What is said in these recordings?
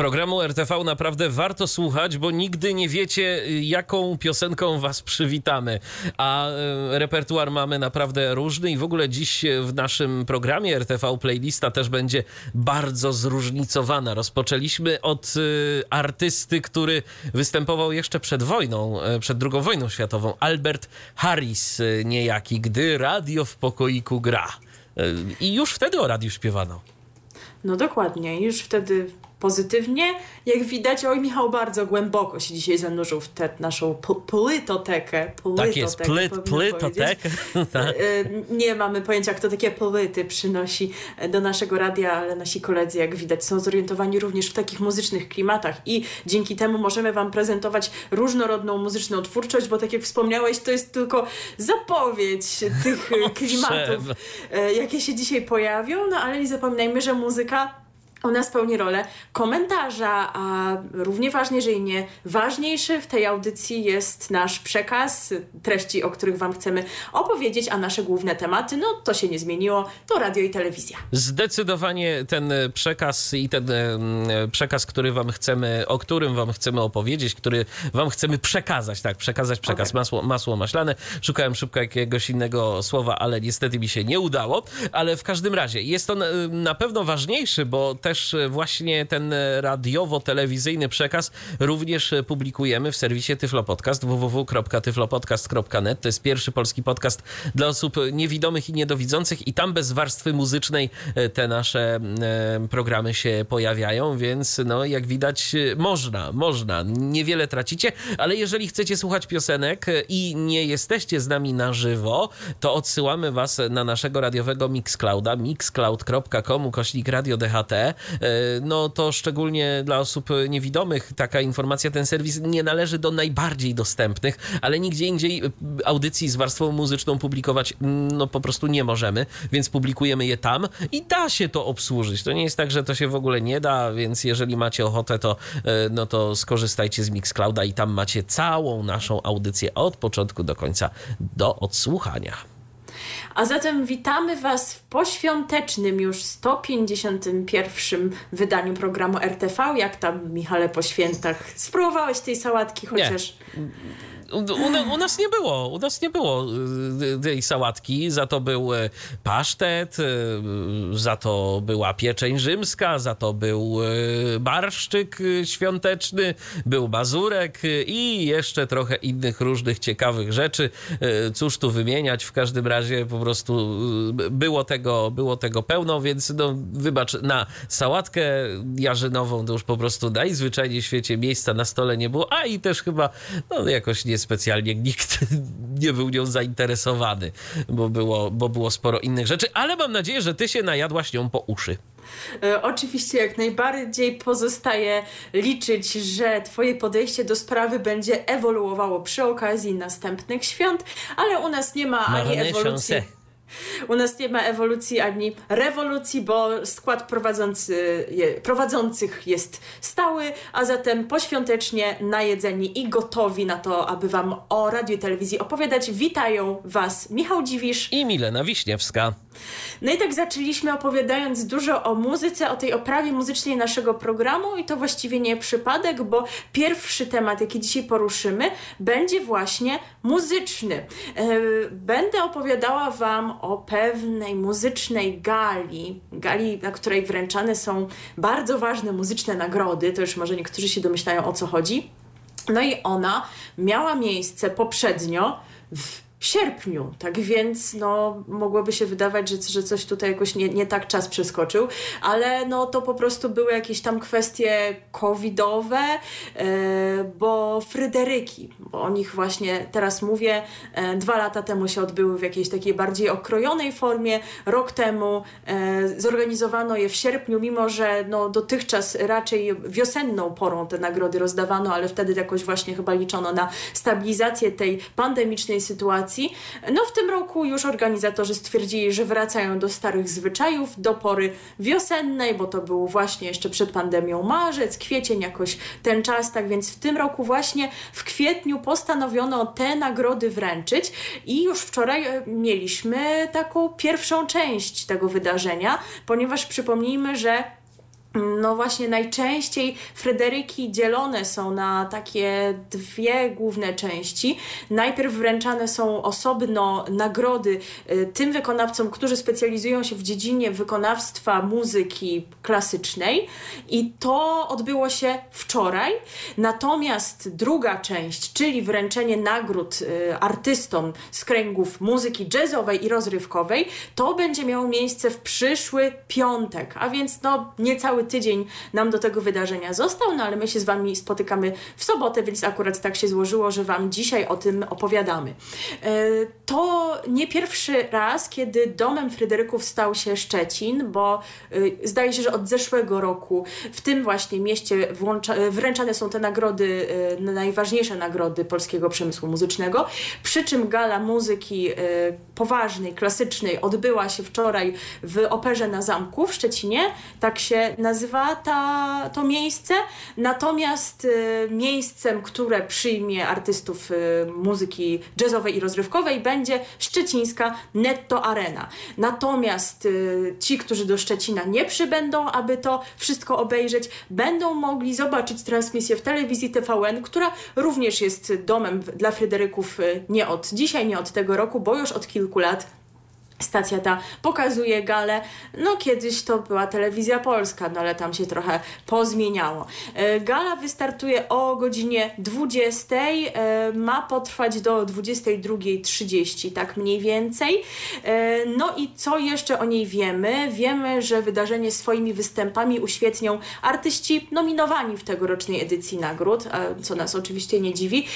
Programu RTV naprawdę warto słuchać, bo nigdy nie wiecie, jaką piosenką was przywitamy. A e, repertuar mamy naprawdę różny i w ogóle dziś w naszym programie RTV Playlista też będzie bardzo zróżnicowana. Rozpoczęliśmy od e, artysty, który występował jeszcze przed wojną, e, przed II wojną światową. Albert Harris niejaki, gdy radio w pokoiku gra. I już wtedy o radiu śpiewano. No dokładnie, już wtedy pozytywnie. Jak widać, oj Michał bardzo głęboko się dzisiaj zanurzył w tę naszą płytotekę. Tak jest, plyt, plytotekę. Tak. E, nie mamy pojęcia, kto takie płyty przynosi do naszego radia, ale nasi koledzy, jak widać, są zorientowani również w takich muzycznych klimatach i dzięki temu możemy Wam prezentować różnorodną muzyczną twórczość, bo tak jak wspomniałeś, to jest tylko zapowiedź tych klimatów, e, jakie się dzisiaj pojawią, no ale nie zapominajmy, że muzyka ona spełni rolę komentarza, a równie ważnie, jeżeli nie ważniejszy w tej audycji jest nasz przekaz, treści, o których Wam chcemy opowiedzieć, a nasze główne tematy, no to się nie zmieniło, to radio i telewizja. Zdecydowanie ten przekaz i ten przekaz, który Wam chcemy, o którym Wam chcemy opowiedzieć, który Wam chcemy przekazać, tak, przekazać przekaz, okay. masło, masło maślane. Szukałem szybko jakiegoś innego słowa, ale niestety mi się nie udało, ale w każdym razie jest on na pewno ważniejszy, bo te też e, właśnie ten e, radiowo-telewizyjny przekaz również e, publikujemy w serwisie Tyflo Podcast www.tyflopodcast.net. To jest pierwszy polski podcast dla osób niewidomych i niedowidzących i tam bez warstwy muzycznej te nasze programy się pojawiają, więc no jak widać można, można. Niewiele tracicie, ale jeżeli chcecie słuchać piosenek i nie jesteście z nami na żywo, to odsyłamy was na naszego radiowego Mixclouda mixcloud.com kośnik radio DHT no to szczególnie dla osób niewidomych taka informacja, ten serwis nie należy do najbardziej dostępnych, ale nigdzie indziej audycji z warstwą muzyczną publikować mm, no po prostu nie możemy, więc publikujemy je tam i da się to obsłużyć. To nie jest tak, że to się w ogóle nie da, więc jeżeli macie ochotę, to, e, no to skorzystajcie z Mixclouda i tam macie całą naszą audycję od początku do końca do odsłuchania. A zatem witamy Was w poświątecznym już 151 wydaniu programu RTV. Jak tam, Michale, po świętach? Spróbowałeś tej sałatki chociaż? Nie u, u, nas nie było, u nas nie było y, tej sałatki, za to był y, pasztet, y, za to była pieczeń rzymska, za to był barszczyk świąteczny, był mazurek i jeszcze trochę innych różnych ciekawych rzeczy. Cóż tu wymieniać, w każdym razie po prostu było tego, było tego pełno, więc no wybacz, na sałatkę jarzynową to już po prostu najzwyczajniej w świecie miejsca na stole nie było, a i też chyba no, jakoś nie specjalnie nikt nie był nią zainteresowany, bo było, bo było sporo innych rzeczy, ale mam nadzieję, że ty się najadłaś nią po uszy. E, oczywiście jak najbardziej pozostaje liczyć, że Twoje podejście do sprawy będzie ewoluowało przy okazji następnych świąt, ale u nas nie ma ani ewolucji. U nas nie ma ewolucji ani rewolucji, bo skład prowadzący, je, prowadzących jest stały, a zatem poświątecznie najedzeni i gotowi na to, aby Wam o radio i telewizji opowiadać. Witają Was Michał Dziwisz i Milena Wiśniewska. No i tak zaczęliśmy opowiadając dużo o muzyce, o tej oprawie muzycznej naszego programu i to właściwie nie przypadek, bo pierwszy temat, jaki dzisiaj poruszymy, będzie właśnie muzyczny. E, będę opowiadała Wam o pewnej muzycznej gali, gali, na której wręczane są bardzo ważne muzyczne nagrody, to już może niektórzy się domyślają o co chodzi. No i ona miała miejsce poprzednio w w sierpniu. Tak więc no, mogłoby się wydawać, że, że coś tutaj jakoś nie, nie tak czas przeskoczył, ale no, to po prostu były jakieś tam kwestie covidowe, e, bo Fryderyki, bo o nich właśnie teraz mówię, e, dwa lata temu się odbyły w jakiejś takiej bardziej okrojonej formie, rok temu e, zorganizowano je w sierpniu, mimo że no, dotychczas raczej wiosenną porą te nagrody rozdawano, ale wtedy jakoś właśnie chyba liczono na stabilizację tej pandemicznej sytuacji no w tym roku już organizatorzy stwierdzili, że wracają do starych zwyczajów, do pory wiosennej, bo to był właśnie jeszcze przed pandemią marzec, kwiecień, jakoś ten czas, tak więc w tym roku właśnie w kwietniu postanowiono te nagrody wręczyć i już wczoraj e, mieliśmy taką pierwszą część tego wydarzenia, ponieważ przypomnijmy, że no właśnie, najczęściej Fryderyki dzielone są na takie dwie główne części. Najpierw wręczane są osobno nagrody y, tym wykonawcom, którzy specjalizują się w dziedzinie wykonawstwa muzyki klasycznej, i to odbyło się wczoraj. Natomiast druga część, czyli wręczenie nagród y, artystom z kręgów muzyki jazzowej i rozrywkowej, to będzie miało miejsce w przyszły piątek, a więc no niecały cały tydzień nam do tego wydarzenia został, no ale my się z Wami spotykamy w sobotę, więc akurat tak się złożyło, że Wam dzisiaj o tym opowiadamy. E, to nie pierwszy raz, kiedy domem Fryderyków stał się Szczecin, bo e, zdaje się, że od zeszłego roku w tym właśnie mieście włącza, wręczane są te nagrody, e, najważniejsze nagrody polskiego przemysłu muzycznego, przy czym gala muzyki poważnej, klasycznej odbyła się wczoraj w Operze na Zamku w Szczecinie. Tak się nazywa ta, to miejsce. Natomiast y, miejscem, które przyjmie artystów y, muzyki jazzowej i rozrywkowej będzie szczecińska Netto Arena. Natomiast y, ci, którzy do Szczecina nie przybędą, aby to wszystko obejrzeć, będą mogli zobaczyć transmisję w telewizji TVN, która również jest domem dla Fryderyków nie od dzisiaj, nie od tego roku, bo już od kilku lat Stacja ta pokazuje galę. No kiedyś to była telewizja polska, no ale tam się trochę pozmieniało. E, gala wystartuje o godzinie 20, e, ma potrwać do 22.30, tak mniej więcej. E, no i co jeszcze o niej wiemy? Wiemy, że wydarzenie swoimi występami uświetnią artyści nominowani w tegorocznej edycji nagród, co nas oczywiście nie dziwi.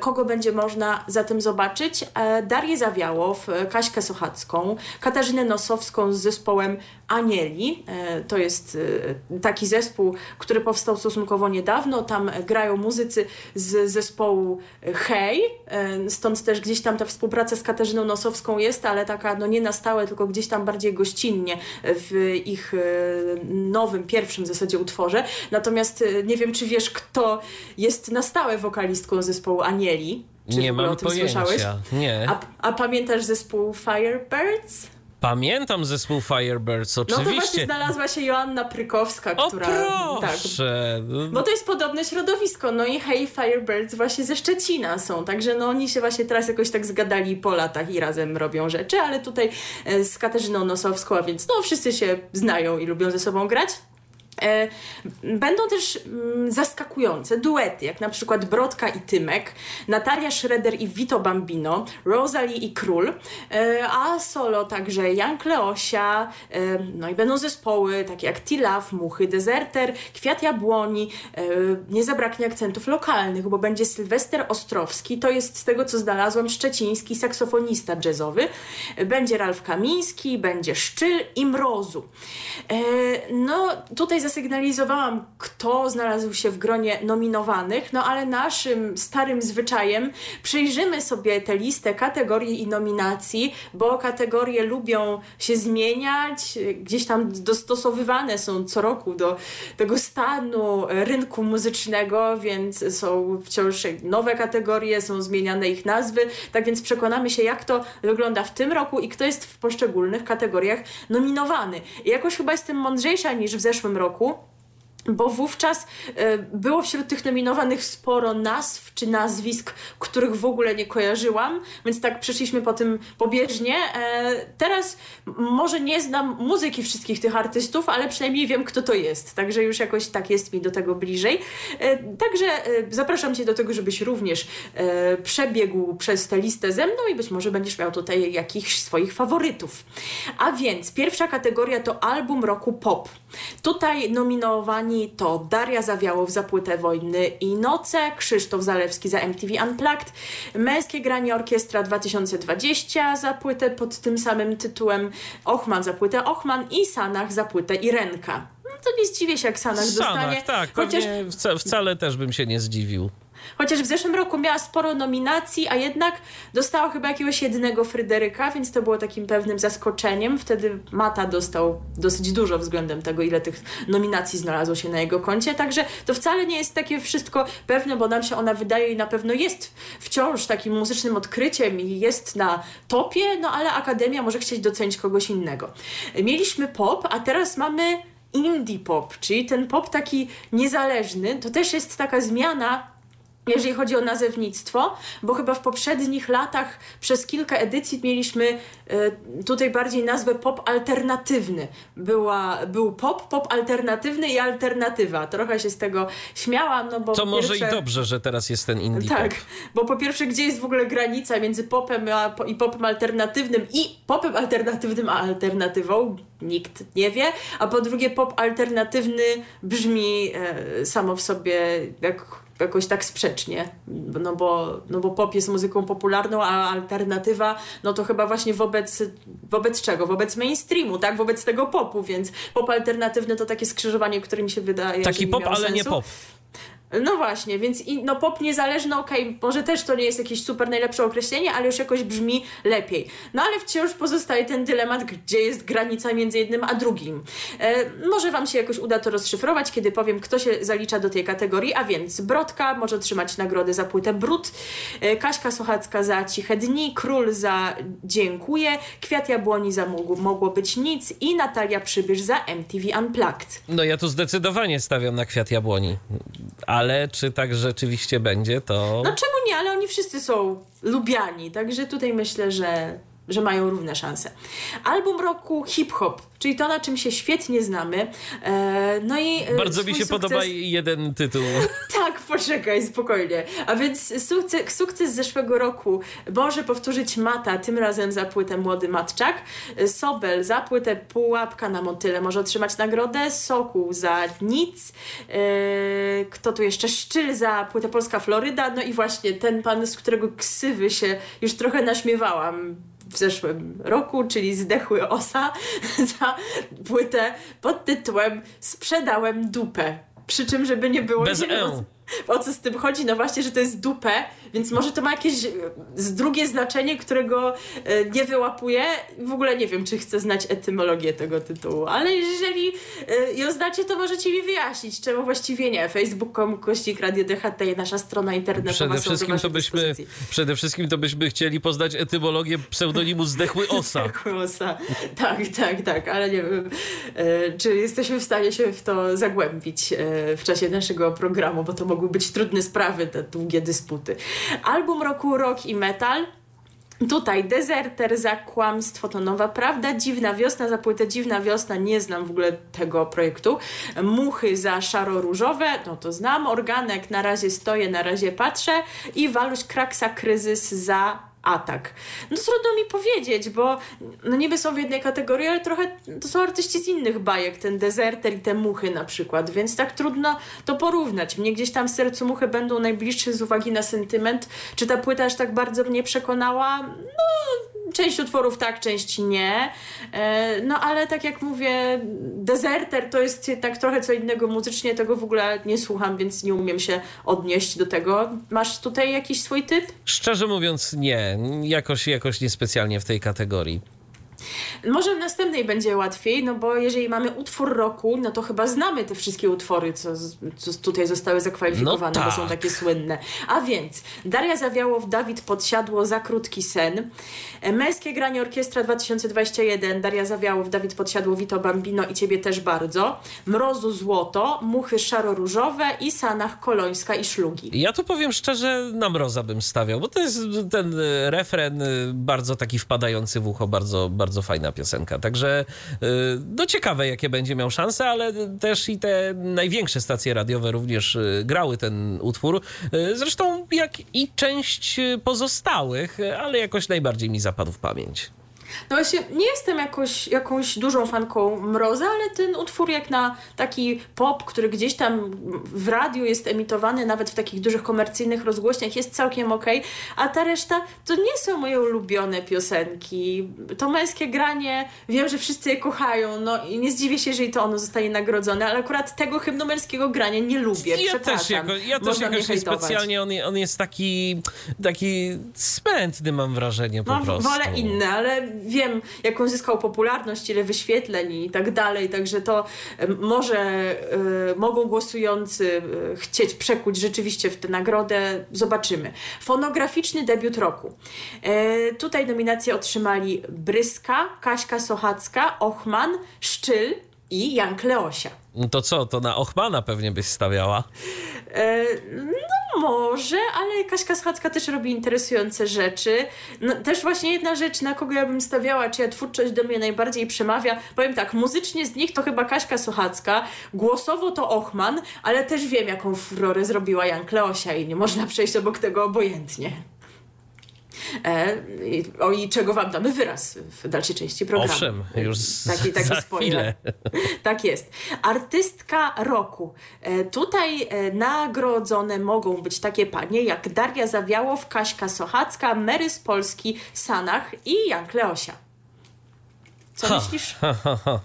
Kogo będzie można zatem zobaczyć? Darię Zawiałow, Kaśkę Sochacką, Katarzynę Nosowską z zespołem Anieli. E, to jest e, taki zespół, który powstał stosunkowo niedawno. Tam grają muzycy z zespołu Hej, e, stąd też gdzieś tam ta współpraca z Katarzyną Nosowską jest, ale taka no nie na stałe, tylko gdzieś tam bardziej gościnnie w ich nowym, pierwszym w zasadzie utworze. Natomiast nie wiem, czy wiesz, kto jest na stałe wokalistką zespołu Anieli. Czy nie mam pojęcia. Słyszałeś? Nie. A, a pamiętasz zespół Firebirds? Pamiętam zespół Firebirds, oczywiście. No to właśnie znalazła się Joanna Prykowska, która... O proszę! Tak, bo to jest podobne środowisko. No i Hey Firebirds właśnie ze Szczecina są, także no oni się właśnie teraz jakoś tak zgadali po latach i razem robią rzeczy, ale tutaj e, z Katarzyną Nosowską, a więc no wszyscy się znają i lubią ze sobą grać. E, będą też mm, zaskakujące duety, jak na przykład Brodka i Tymek, Natalia Schroeder i Vito Bambino, Rosalie i Król, e, a solo także Jan Kleosia, e, no i będą zespoły takie jak Tilaf, Muchy, Deserter, Kwiat Jabłoni, nie zabraknie akcentów lokalnych, bo będzie Sylwester Ostrowski, to jest z tego co znalazłam szczeciński saksofonista jazzowy, będzie Ralf Kamiński, będzie Szczyl i Mrozu. No tutaj zasygnalizowałam, kto znalazł się w gronie nominowanych, no ale naszym starym zwyczajem przejrzymy sobie tę listę kategorii i nominacji, bo kategorie lubią się zmieniać, gdzieś tam dostosowywane są co roku do tego stanu rynku muzycznego, więc są wciąż nowe kategorie, są zmieniane ich nazwy, tak więc przekonamy się, jak to wygląda w tym roku i kto jest w poszczególnych kategoriach nominowany. I jakoś chyba jestem mądrzejsza niż w zeszłym roku roku bo wówczas e, było wśród tych nominowanych sporo nazw czy nazwisk, których w ogóle nie kojarzyłam, więc tak przeszliśmy po tym pobieżnie. E, teraz może nie znam muzyki wszystkich tych artystów, ale przynajmniej wiem, kto to jest, także już jakoś tak jest mi do tego bliżej. E, także zapraszam Cię do tego, żebyś również przebiegł przez tę listę ze mną i być może będziesz miał tutaj jakichś swoich faworytów. A więc pierwsza kategoria to album roku pop. Tutaj nominowani to Daria Zawiałow za płytę Wojny i Noce, Krzysztof Zalewski za MTV Unplugged, Męskie Granie Orkiestra 2020 za płytę pod tym samym tytułem, Ochman za płytę Ochman i Sanach za płytę Irenka. No to nie zdziwię się, jak Sanach, Sanach dostanie. tak, chociaż wcale też bym się nie zdziwił. Chociaż w zeszłym roku miała sporo nominacji, a jednak dostała chyba jakiegoś jednego Fryderyka, więc to było takim pewnym zaskoczeniem. Wtedy Mata dostał dosyć dużo względem tego, ile tych nominacji znalazło się na jego koncie. Także to wcale nie jest takie wszystko pewne, bo nam się ona wydaje i na pewno jest wciąż takim muzycznym odkryciem i jest na topie, no ale Akademia może chcieć docenić kogoś innego. Mieliśmy pop, a teraz mamy indie pop, czyli ten pop taki niezależny. To też jest taka zmiana jeżeli chodzi o nazewnictwo, bo chyba w poprzednich latach przez kilka edycji mieliśmy e, tutaj bardziej nazwę pop alternatywny. Była, był pop, pop alternatywny i alternatywa. Trochę się z tego śmiałam, no bo To może pierwsze... i dobrze, że teraz jest ten indie Tak, pop. bo po pierwsze, gdzie jest w ogóle granica między popem a, i popem alternatywnym i popem alternatywnym a alternatywą? Nikt nie wie. A po drugie, pop alternatywny brzmi e, samo w sobie jak jakoś tak sprzecznie, no bo, no bo pop jest muzyką popularną, a alternatywa, no to chyba właśnie wobec, wobec czego? Wobec mainstreamu, tak? Wobec tego popu, więc pop alternatywny to takie skrzyżowanie, które mi się wydaje, Taki pop, ale sensu. nie pop. No właśnie, więc i, no pop niezależny, okej, okay, może też to nie jest jakieś super najlepsze określenie, ale już jakoś brzmi lepiej. No ale wciąż pozostaje ten dylemat, gdzie jest granica między jednym a drugim. E, może Wam się jakoś uda to rozszyfrować, kiedy powiem, kto się zalicza do tej kategorii, a więc Brodka może otrzymać nagrodę za płytę Brud, e, Kaśka Sochacka za Ciche Dni, Król za Dziękuję, Kwiat Jabłoni za Mogło, mogło być nic i Natalia Przybysz za MTV Unplugged. No ja tu zdecydowanie stawiam na Kwiat Jabłoni, ale czy tak rzeczywiście będzie, to... No czemu nie, ale oni wszyscy są lubiani, także tutaj myślę, że, że mają równe szanse. Album roku hip-hop, czyli to, na czym się świetnie znamy. E, no i e, Bardzo mi się sukces... podoba jeden tytuł. Tak, poczekaj, spokojnie. A więc sukces, sukces zeszłego roku może powtórzyć Mata, tym razem za płytę Młody Matczak. Sobel za płytę Pułapka na motyle może otrzymać nagrodę. Sokół za Nic. E, kto tu jeszcze? Szczyl za płytę Polska Floryda. No i właśnie ten pan, z którego ksywy się już trochę naśmiewałam w zeszłym roku, czyli Zdechły Osa za płytę pod tytułem Sprzedałem dupę. Przy czym, żeby nie było... Bez nie E. O co z tym chodzi? No właśnie, że to jest dupę, więc może to ma jakieś e, drugie znaczenie, którego e, nie wyłapuję. W ogóle nie wiem, czy chcę znać etymologię tego tytułu, ale jeżeli e, ją znacie, to możecie mi wyjaśnić, czemu właściwie nie. Facebook.com kościk Radio DHT, nasza strona internetowa Przede wszystkim, to byśmy, przede wszystkim to byśmy chcieli poznać etymologię pseudonimu Zdechły Osa. Zdechły Osa. Tak, tak, tak, ale nie wiem, czy jesteśmy w stanie się w to zagłębić w czasie naszego programu, bo to mogły być trudne sprawy, te długie dysputy. Album roku Rock i Metal. Tutaj Deserter za kłamstwo to nowa prawda, Dziwna Wiosna za płytę Dziwna Wiosna, nie znam w ogóle tego projektu, Muchy za szaro-różowe, no to znam, Organek na razie stoję, na razie patrzę. I Waluś Kraksa Kryzys za atak. No trudno mi powiedzieć, bo no niby są w jednej kategorii, ale trochę to są artyści z innych bajek, ten dezerter i te muchy na przykład, więc tak trudno to porównać. Mnie gdzieś tam w sercu muchy będą najbliższe z uwagi na sentyment. Czy ta płyta aż tak bardzo mnie przekonała? No, część utworów tak, część nie. No ale tak jak mówię, dezerter to jest jednak trochę co innego muzycznie, tego w ogóle nie słucham, więc nie umiem się odnieść do tego. Masz tutaj jakiś swój typ? Szczerze mówiąc nie, jakoś, jakoś niespecjalnie w tej kategorii. Może w następnej będzie łatwiej, no bo jeżeli mamy utwór roku, no to chyba znamy te wszystkie utwory, co, co tutaj zostały zakwalifikowane, No bo są tak. takie słynne. A więc Daria Zawiałow, Dawid Podsiadło, Za krótki sen. E, Męskie granie orkiestra 2021, Daria Zawiałow, Dawid Podsiadło, Vito Bambino i Ciebie też bardzo. Mrozu Złoto, Muchy Szaro-Różowe i Sanach Kolońska i Szlugi. Ja tu powiem szczerze, na mroza bym stawiał, bo to jest ten y, refren y, bardzo taki wpadający w ucho, bardzo, bardzo fajna piosenka. Także y, no ciekawe, jakie będzie miał szanse, ale też i te największe stacje radiowe również y, grały ten utwór. Y, Zresztą jak i część pozostałych, ale jakoś najbardziej mi zapadł w pamięć. No właśnie, nie jestem jakoś, jakąś dużą fanką Mroza, ale ten utwór jak na taki pop, który gdzieś tam w radiu jest emitowany, nawet w takich dużych komercyjnych rozgłośniach, jest całkiem okej, a ta reszta to nie są moje ulubione piosenki. To męskie granie, wiem, że wszyscy je kochają, no i nie zdziwię się, jeżeli to ono zostanie nagrodzone, ale akurat tego hymnu męskiego grania nie lubię, Ja też, jako, ja też jakoś specjalnie, on, on jest taki, taki smętny mam wrażenie po No, prostu. wolę inne, ale wiem, jaką zyskał popularność, ile wyświetleń i tak dalej, także to może e, mogą głosujący e, chcieć przekuć rzeczywiście w tę nagrodę. Zobaczymy. Fonograficzny debiut roku. E, tutaj nominacje otrzymali Bryska, Kaśka Sochacka, Ochman, Szczyl i Jan Kleosia. To co, to na Ochmana pewnie byś stawiała? E, No może, ale Kaśka Schadzka też robi interesujące rzeczy. No, też właśnie jedna rzecz, na kogo ja bym stawiała, czyja twórczość do mnie najbardziej przemawia. Powiem tak, muzycznie z nich to chyba Kaśka Sochacka, głosowo to Ochman, ale też wiem, jaką furorę zrobiła Jan Kleosia i nie można przejść obok tego obojętnie. E, o i czego wam damy wyraz w dalszej części programu. Owszem, już taki, taki za spoiler. chwilę. Tak jest. Artystka roku. E, Tutaj e, nagrodzone mogą być takie panie jak Daria Zawiałow, Kaśka Sochacka, Mary z Polski, Sanach i Jan Kleosia. Co Ha, myślisz? ha, ha.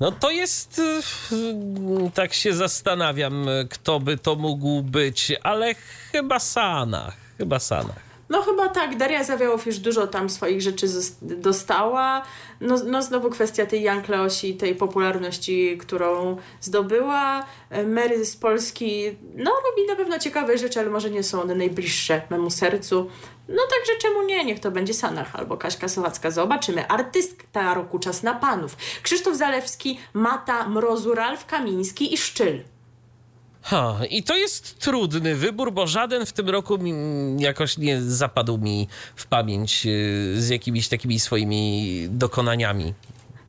No to jest. y, Tak się zastanawiam, kto by to mógł być, ale chyba Sanach. Chyba Sanach. No chyba tak, Daria Zawiałow już dużo tam swoich rzeczy dostała. No, no znowu kwestia tej Jan Kleosi, tej popularności, którą zdobyła. Mary z Polski, no robi na pewno ciekawe rzeczy, ale może nie są one najbliższe memu sercu. No także czemu nie? Niech to będzie Sanach albo Kaśka Sowacka. Zobaczymy. Artystka roku Czas na Panów. Krzysztof Zalewski, Mata, Mrozu, Ralf Kamiński i Szczyl. Ha, i to jest trudny wybór, bo żaden w tym roku jakoś nie zapadł mi w pamięć y, z jakimiś takimi swoimi dokonaniami.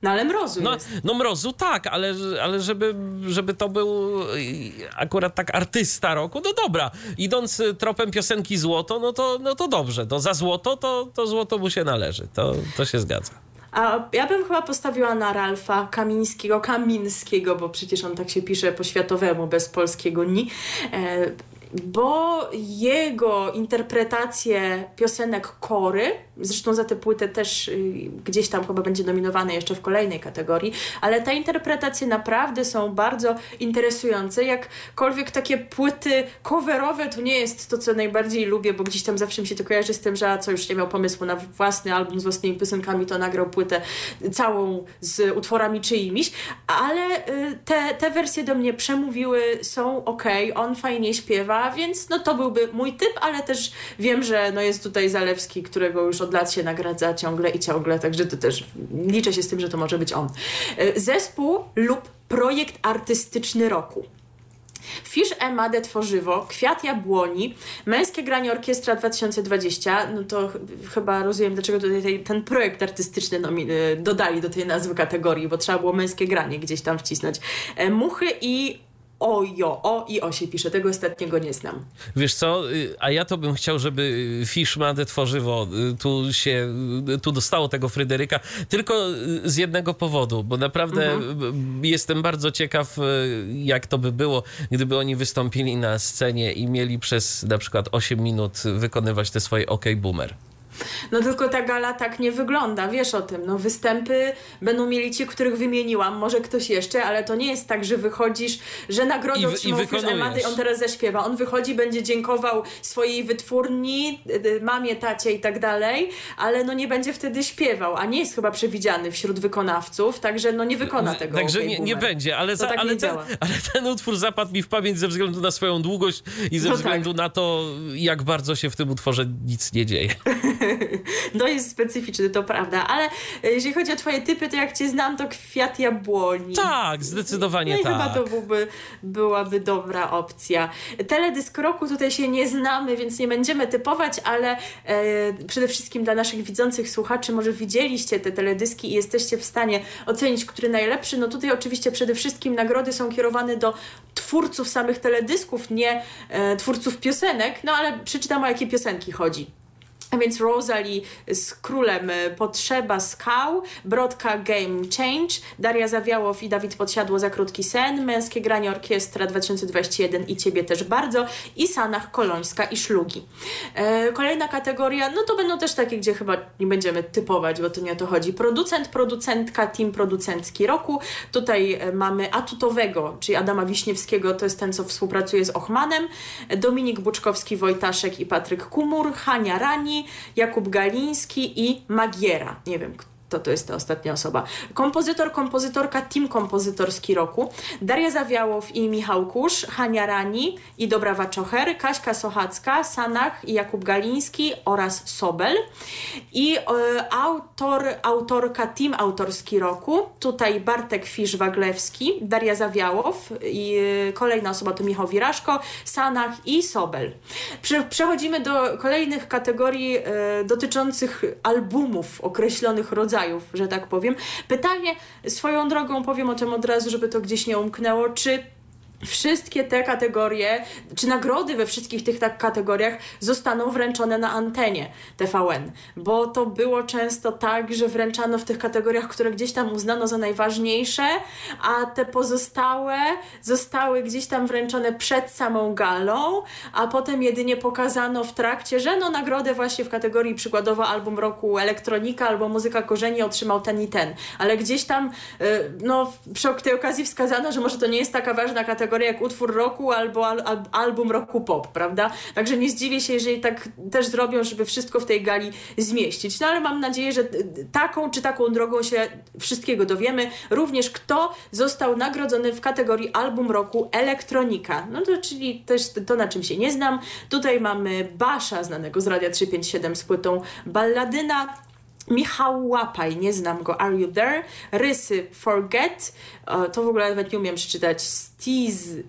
No ale Mrozu No, jest. no mrozu tak, ale, ale żeby, żeby to był y, akurat tak artysta roku, no dobra. Idąc y, tropem piosenki Złoto, no to, no to dobrze. To za złoto, to, to złoto mu się należy. To, to się zgadza. A ja bym chyba postawiła na Ralfa Kamińskiego, Kamińskiego, bo przecież on tak się pisze po światowemu, bez polskiego ni. Bo jego interpretacje piosenek Kory, zresztą za tę płytę też y, gdzieś tam chyba będzie nominowane jeszcze w kolejnej kategorii, ale te interpretacje naprawdę są bardzo interesujące. Jakkolwiek takie płyty coverowe to nie jest to, co najbardziej lubię, bo gdzieś tam zawsze mi się to kojarzy z tym, że co już nie miał pomysłu na własny album z własnymi piosenkami, to nagrał płytę całą z utworami czyimiś, ale y, te, te wersje do mnie przemówiły, są ok, on fajnie śpiewa, więc no to byłby mój typ, ale też wiem, że no jest tutaj Zalewski, którego już od lat się nagradza ciągle i ciągle, także to też liczę się z tym, że to może być on. Y, Zespół lub projekt artystyczny roku. Fisz Emadę Tworzywo, Kwiat Jabłoni, Męskie Granie Orkiestra 2020, no to ch- chyba rozumiem, dlaczego tutaj ten projekt artystyczny dodali do tej nazwy kategorii, bo trzeba było Męskie Granie gdzieś tam wcisnąć. E, Muchy i Ojo, o i o się pisze, tego ostatniego nie znam. Wiesz co, y, a ja to bym chciał, żeby Fishmade tworzywo y, tu się, y, tu dostało tego Fryderyka, tylko z jednego powodu, bo naprawdę y, jestem bardzo ciekaw, jak to by było, gdyby oni wystąpili na scenie i mieli przez na przykład 8 minut wykonywać te swoje OK Boomer. No tylko ta gala tak nie wygląda, wiesz o tym. No występy będą mieli ci, których wymieniłam, może ktoś jeszcze, ale to nie jest tak, że wychodzisz, że nagrodę I, otrzymał Fisz Emady i on teraz zaśpiewa. On wychodzi, będzie dziękował swojej wytwórni, y, y, mamie, tacie i tak dalej, ale no nie będzie wtedy śpiewał, a nie jest chyba przewidziany wśród wykonawców, także no nie wykona tego. Także nie, nie będzie, ale, za, tak ale, ten, ale, ten, utwór zapadł mi w pamięć ze względu na swoją długość i ze no względu tak. na to, jak bardzo się w tym utworze nic nie dzieje. no jest specyficzny, to prawda, ale jeżeli chodzi o twoje typy, to jak cię znam, to kwiat jabłoni. Tak, zdecydowanie no tak. chyba to byłby, byłaby dobra opcja. Teledysk roku tutaj się nie znamy, więc nie będziemy typować, ale e, przede wszystkim dla naszych widzących słuchaczy, może widzieliście te teledyski i jesteście w stanie ocenić, który najlepszy. No tutaj oczywiście przede wszystkim nagrody są kierowane do twórców samych teledysków, nie e, twórców piosenek, no ale przeczytam o jakie piosenki chodzi. A więc Rosalie z Królem Potrzeba Skał, Brodka Game Change, Daria Zawiałow i Dawid Podsiadło za krótki sen, Męskie Granie Orkiestra 2021 i Ciebie też bardzo i Sanach Kolońska i Szlugi. E, kolejna kategoria, no to będą też takie, gdzie chyba nie będziemy typować, bo to nie o to chodzi. Producent, producentka, team producencki roku. Tutaj e, mamy Atutowego, czyli Adama Wiśniewskiego, to jest ten, co współpracuje z Ochmanem, Dominik Buczkowski, Wojtaszek i Patryk Kumur, Hania Rani, Jakub Galiński i Magiera. Nie wiem, to, to jest ta ostatnia osoba. Kompozytor, kompozytorka, team kompozytorski roku. Daria Zawiałow i Michał Kusz, Hania Rani i Dobrawa Czocher, Kaśka Sochacka, Sanach i Jakub Galiński oraz Sobel. I e, autor, autorka, team autorski roku. Tutaj Bartek Fisz-Waglewski, Daria Zawiałow i e, kolejna osoba to Michał Wiraszko, Sanach i Sobel. Prze przechodzimy do kolejnych kategorii e, dotyczących albumów określonych rodzajów rodzajów, że tak powiem. Pytanie swoją drogą, powiem o tym od razu, żeby to gdzieś nie umknęło, czy wszystkie te kategorie, czy nagrody we wszystkich tych tak kategoriach zostaną wręczone na antenie TVN, bo to było często tak, że wręczano w tych kategoriach, które gdzieś tam uznano za najważniejsze, a te pozostałe zostały gdzieś tam wręczone przed samą galą, a potem jedynie pokazano w trakcie, że no nagrodę właśnie w kategorii przykładowo album roku elektronika albo muzyka korzeni otrzymał ten i ten, ale gdzieś tam y, no przy tej okazji wskazano, że może to nie jest taka ważna kategoria, kategorię jak utwór roku albo al, al, album roku pop, prawda? Także nie zdziwię się, jeżeli tak też zrobią, żeby wszystko w tej gali zmieścić. No ale mam nadzieję, że taką czy taką drogą się wszystkiego dowiemy. Również kto został nagrodzony w kategorii album roku elektronika. No to czyli też to, na czym się nie znam. Tutaj mamy Basza, znanego z Radia 357 z płytą Balladyna. Michał Łapaj, nie znam go, Are You There? Rysy Forget, to w ogóle nawet nie umiem przeczytać, Steez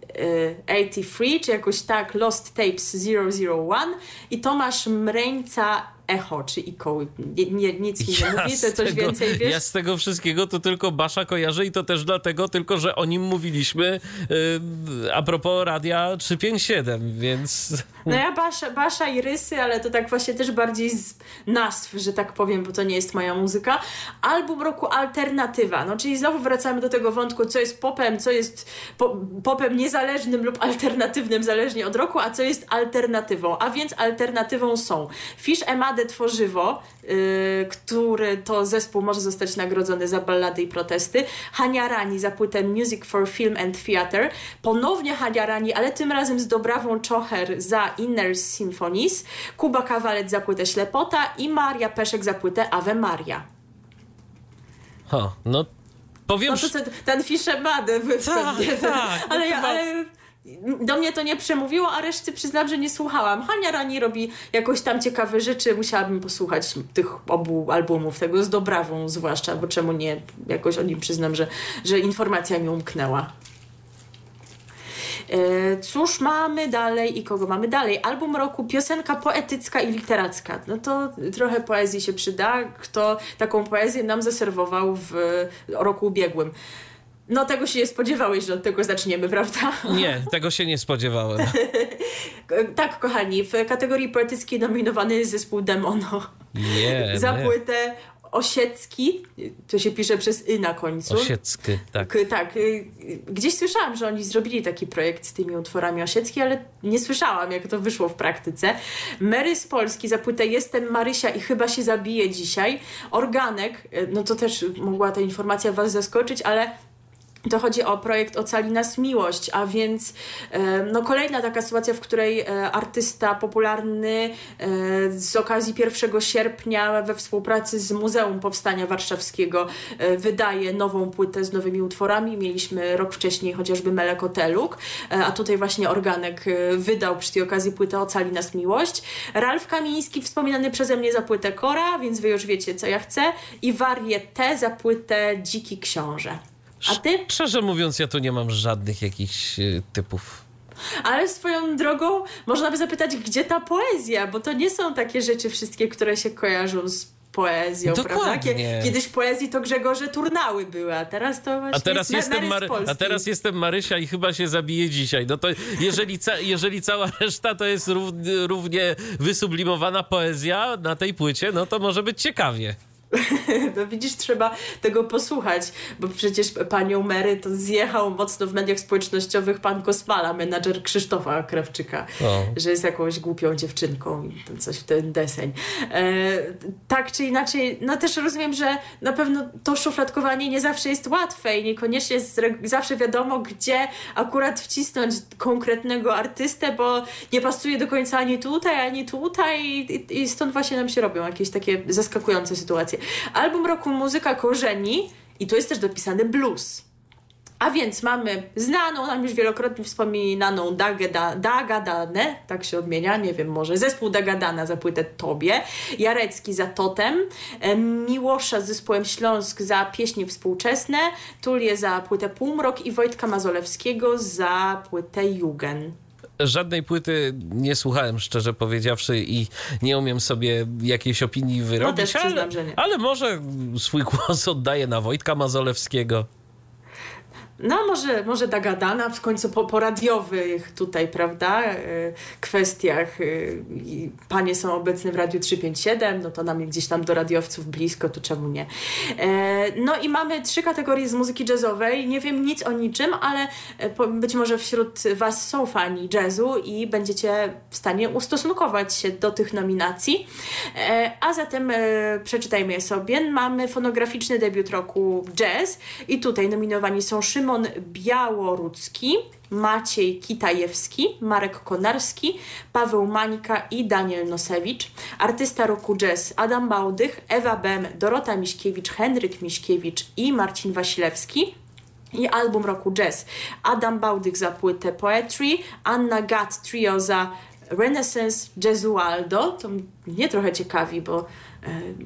83, czy jakoś tak, Lost Tapes 001 i Tomasz Mreńca echo czy ikoły. Nie, nie, nic mi nie mówi, to coś tego, więcej wiesz? Ja z tego wszystkiego to tylko Basza kojarzę i to też dlatego tylko, że o nim mówiliśmy yy, a propos Radia 357, więc... No ja Basza, Basza i Rysy, ale to tak właśnie też bardziej z nazw, że tak powiem, bo to nie jest moja muzyka. Album roku Alternatywa, no czyli znowu wracamy do tego wątku, co jest popem, co jest po, popem niezależnym lub alternatywnym, zależnie od roku, a co jest alternatywą. A więc alternatywą są Fish Emma Balladę Tworzywo, yy, który to zespół może zostać nagrodzony za ballady i protesty. Hania Rani za płytę Music for Film and Theatre. Ponownie Hania Rani, ale tym razem z Dobrawą Czocher za Inner Symphonies. Kuba Kawalet za płytę Ślepota i Maria Peszek za płytę Ave Maria. Ha, no powiem... No to ten, ten Fiszemadę tak, tak, ale, ja, ale do mnie to nie przemówiło, a reszty przyznam, że nie słuchałam. Hania Rani robi jakoś tam ciekawe rzeczy, musiałabym posłuchać tych obu albumów, tego z Dobrawą zwłaszcza, bo czemu nie, jakoś o nim przyznam, że, że informacja mi umknęła. E, cóż mamy dalej i kogo mamy dalej? Album roku, piosenka poetycka i literacka. No to trochę poezji się przyda. Kto taką poezję nam zaserwował w roku ubiegłym? No tego się nie spodziewałeś, że od tego zaczniemy, prawda? Nie, tego się nie spodziewałem. tak, kochani, w kategorii poetyckiej nominowany jest zespół Demono. Nie, Za płytę Osiecki, to się pisze przez y na końcu. Osiecki, tak. K- tak. y, Gdzieś słyszałam, że oni zrobili taki projekt z tymi utworami Osiecki, ale nie słyszałam, jak to wyszło w praktyce. Mary z Polski za płytę Jestem Marysia i chyba się zabije dzisiaj. Organek, y, no to też mogła ta informacja was zaskoczyć, ale to chodzi o projekt Ocali nas miłość, a więc e, no, kolejna taka sytuacja, w której e, artysta popularny e, z okazji 1 sierpnia we współpracy z Muzeum Powstania Warszawskiego wydaje nową płytę z nowymi utworami. Mieliśmy rok wcześniej chociażby Melekoteluk, e, a tutaj właśnie Organek wydał przy tej okazji płytę Ocali nas miłość. Ralf Kamiński wspominany przeze mnie za płytę Kora, więc wy już wiecie co ja chcę i Varieté za płytę Dziki Książę. A ty? Szczerze mówiąc, ja tu nie mam żadnych jakichś y, typów. Ale swoją drogą można by zapytać, gdzie ta poezja, bo to nie są takie rzeczy wszystkie, które się kojarzą z poezją, prawda? Dokładnie. Kie- Kiedyś poezji to Grzegorze Turnały były, a teraz to właśnie A teraz, jest jestem Mary a teraz jestem Marysia i chyba się zabije dzisiaj. No to jeżeli, ca, jeżeli cała reszta to jest rów, równie wysublimowana poezja na tej płycie, no to może być ciekawie. No widzisz, trzeba tego posłuchać, bo przecież panią Mary to zjechał mocno w mediach społecznościowych pan Kosmala, menadżer Krzysztofa Krawczyka, że jest jakąś głupią dziewczynką i coś w ten deseń. E, tak czy inaczej, no też rozumiem, że na pewno to szufladkowanie nie zawsze jest łatwe i niekoniecznie jest zawsze wiadomo, gdzie akurat wcisnąć konkretnego artystę, bo nie pasuje do końca ani tutaj, ani tutaj i, i stąd właśnie nam się robią jakieś takie zaskakujące sytuacje. Album roku Muzyka Korzeni i tu jest też dopisany blues. A więc mamy znaną nam już wielokrotnie wspominaną Dagada- Dagadane, tak się odmienia, nie wiem może, zespół Dagadana za płytę Tobie, Jarecki za Totem, em, Miłosza z zespołem Śląsk za pieśni współczesne, Tulię za płytę Półmrok i Wojtka Mazolewskiego za płytę Jugen. Żadnej płyty nie słuchałem, szczerze powiedziawszy, i nie umiem sobie jakiejś opinii wyrobić, też przyznam, ale, że nie. ale może swój głos oddaję na Wojtka Mazolewskiego. No, może, może Dagadana w końcu po, po radiowych tutaj, prawda, e, kwestiach. e, Panie są obecne w Radiu 357, no to nam gdzieś tam do radiowców blisko, to czemu nie? E, No i mamy trzy kategorie z muzyki jazzowej. Nie wiem nic o niczym, ale być może wśród Was są fani jazzu i będziecie w stanie ustosunkować się do tych nominacji. A zatem przeczytajmy je sobie. Mamy fonograficzny debiut roku jazz i tutaj nominowani są Szymon Białorucki, Maciej Kitajewski, Marek Konarski, Paweł Mańka i Daniel Nosewicz. Artysta roku jazz Adam Bałdych, Ewa Bem, Dorota Miśkiewicz, Henryk Miśkiewicz i Marcin Wasilewski. I album roku jazz Adam Bałdych za płytę Poetry, Anna Gatt Trio za Renaissance Jazzualdo. To mnie trochę ciekawi, bo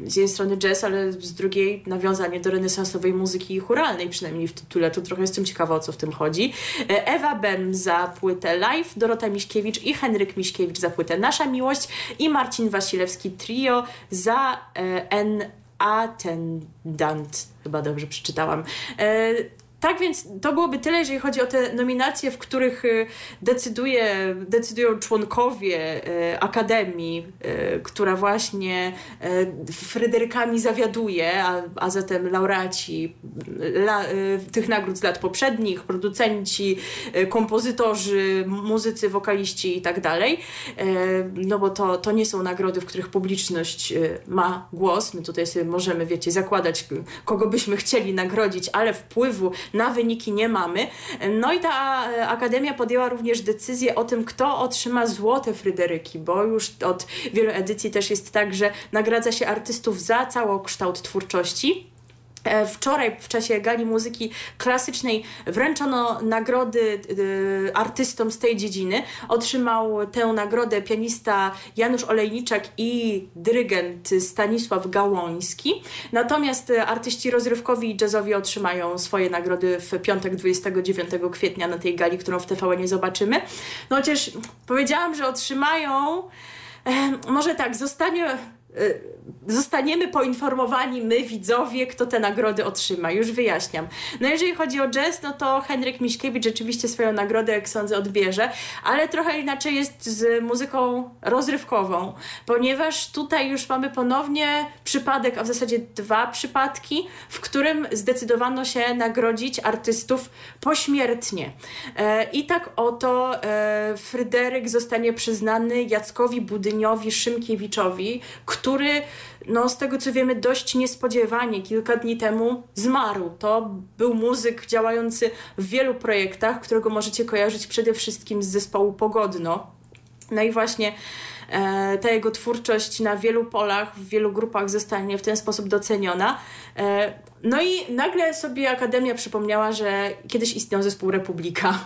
z jednej strony jazz, ale z drugiej nawiązanie do renesansowej muzyki churalnej, przynajmniej w tytule. To trochę jestem ciekawa, o co w tym chodzi. E, Ewa Bem za płytę Live, Dorota Miśkiewicz i Henryk Miśkiewicz za płytę Nasza Miłość i Marcin Wasilewski Trio za e, N Attendant. Chyba dobrze przeczytałam. E, tak więc to byłoby tyle, jeżeli chodzi o te nominacje, w których y, decyduje, decydują członkowie y, Akademii, y, która właśnie Fryderykami zawiaduje, a, a zatem laureaci la, tych nagród z lat poprzednich, producenci, kompozytorzy, muzycy, wokaliści i tak dalej. No bo to, to nie są nagrody, w których publiczność ma głos. My tutaj sobie możemy, wiecie, zakładać, kogo byśmy chcieli nagrodzić, ale wpływu na wyniki nie mamy. No i ta e, Akademia podjęła również decyzję o tym, kto otrzyma złote Fryderyki, bo już od wielu edycji też jest tak, że nagradza się artystów za całokształt twórczości. E, Wczoraj w czasie gali muzyki klasycznej wręczono nagrody y, artystom z tej dziedziny. Otrzymał tę nagrodę pianista Janusz Olejniczak i dyrygent Stanisław Gałoński. Natomiast y, artyści rozrywkowi i jazzowi otrzymają swoje nagrody w piątek 29 kwietnia na tej gali, którą w TVN nie zobaczymy. No chociaż powiedziałam, że otrzymają Może tak, zostanie zostaniemy poinformowani my, widzowie, kto te nagrody otrzyma. Już wyjaśniam. No jeżeli chodzi o jazz, no to Henryk Miśkiewicz rzeczywiście swoją nagrodę, jak sądzę, odbierze, ale trochę inaczej jest z muzyką rozrywkową, ponieważ tutaj już mamy ponownie przypadek, a w zasadzie dwa przypadki, w którym zdecydowano się nagrodzić artystów pośmiertnie. E, I tak oto e, Fryderyk zostanie przyznany Jackowi Budyniowi Szymkiewiczowi, no z tego co wiemy dość niespodziewanie kilka dni temu zmarł. To był muzyk działający w wielu projektach, którego możecie kojarzyć przede wszystkim z zespołu Pogodno. No i właśnie e, ta jego twórczość na wielu polach, w wielu grupach zostanie w ten sposób doceniona. E, no i nagle sobie Akademia przypomniała, że kiedyś istniał zespół Republika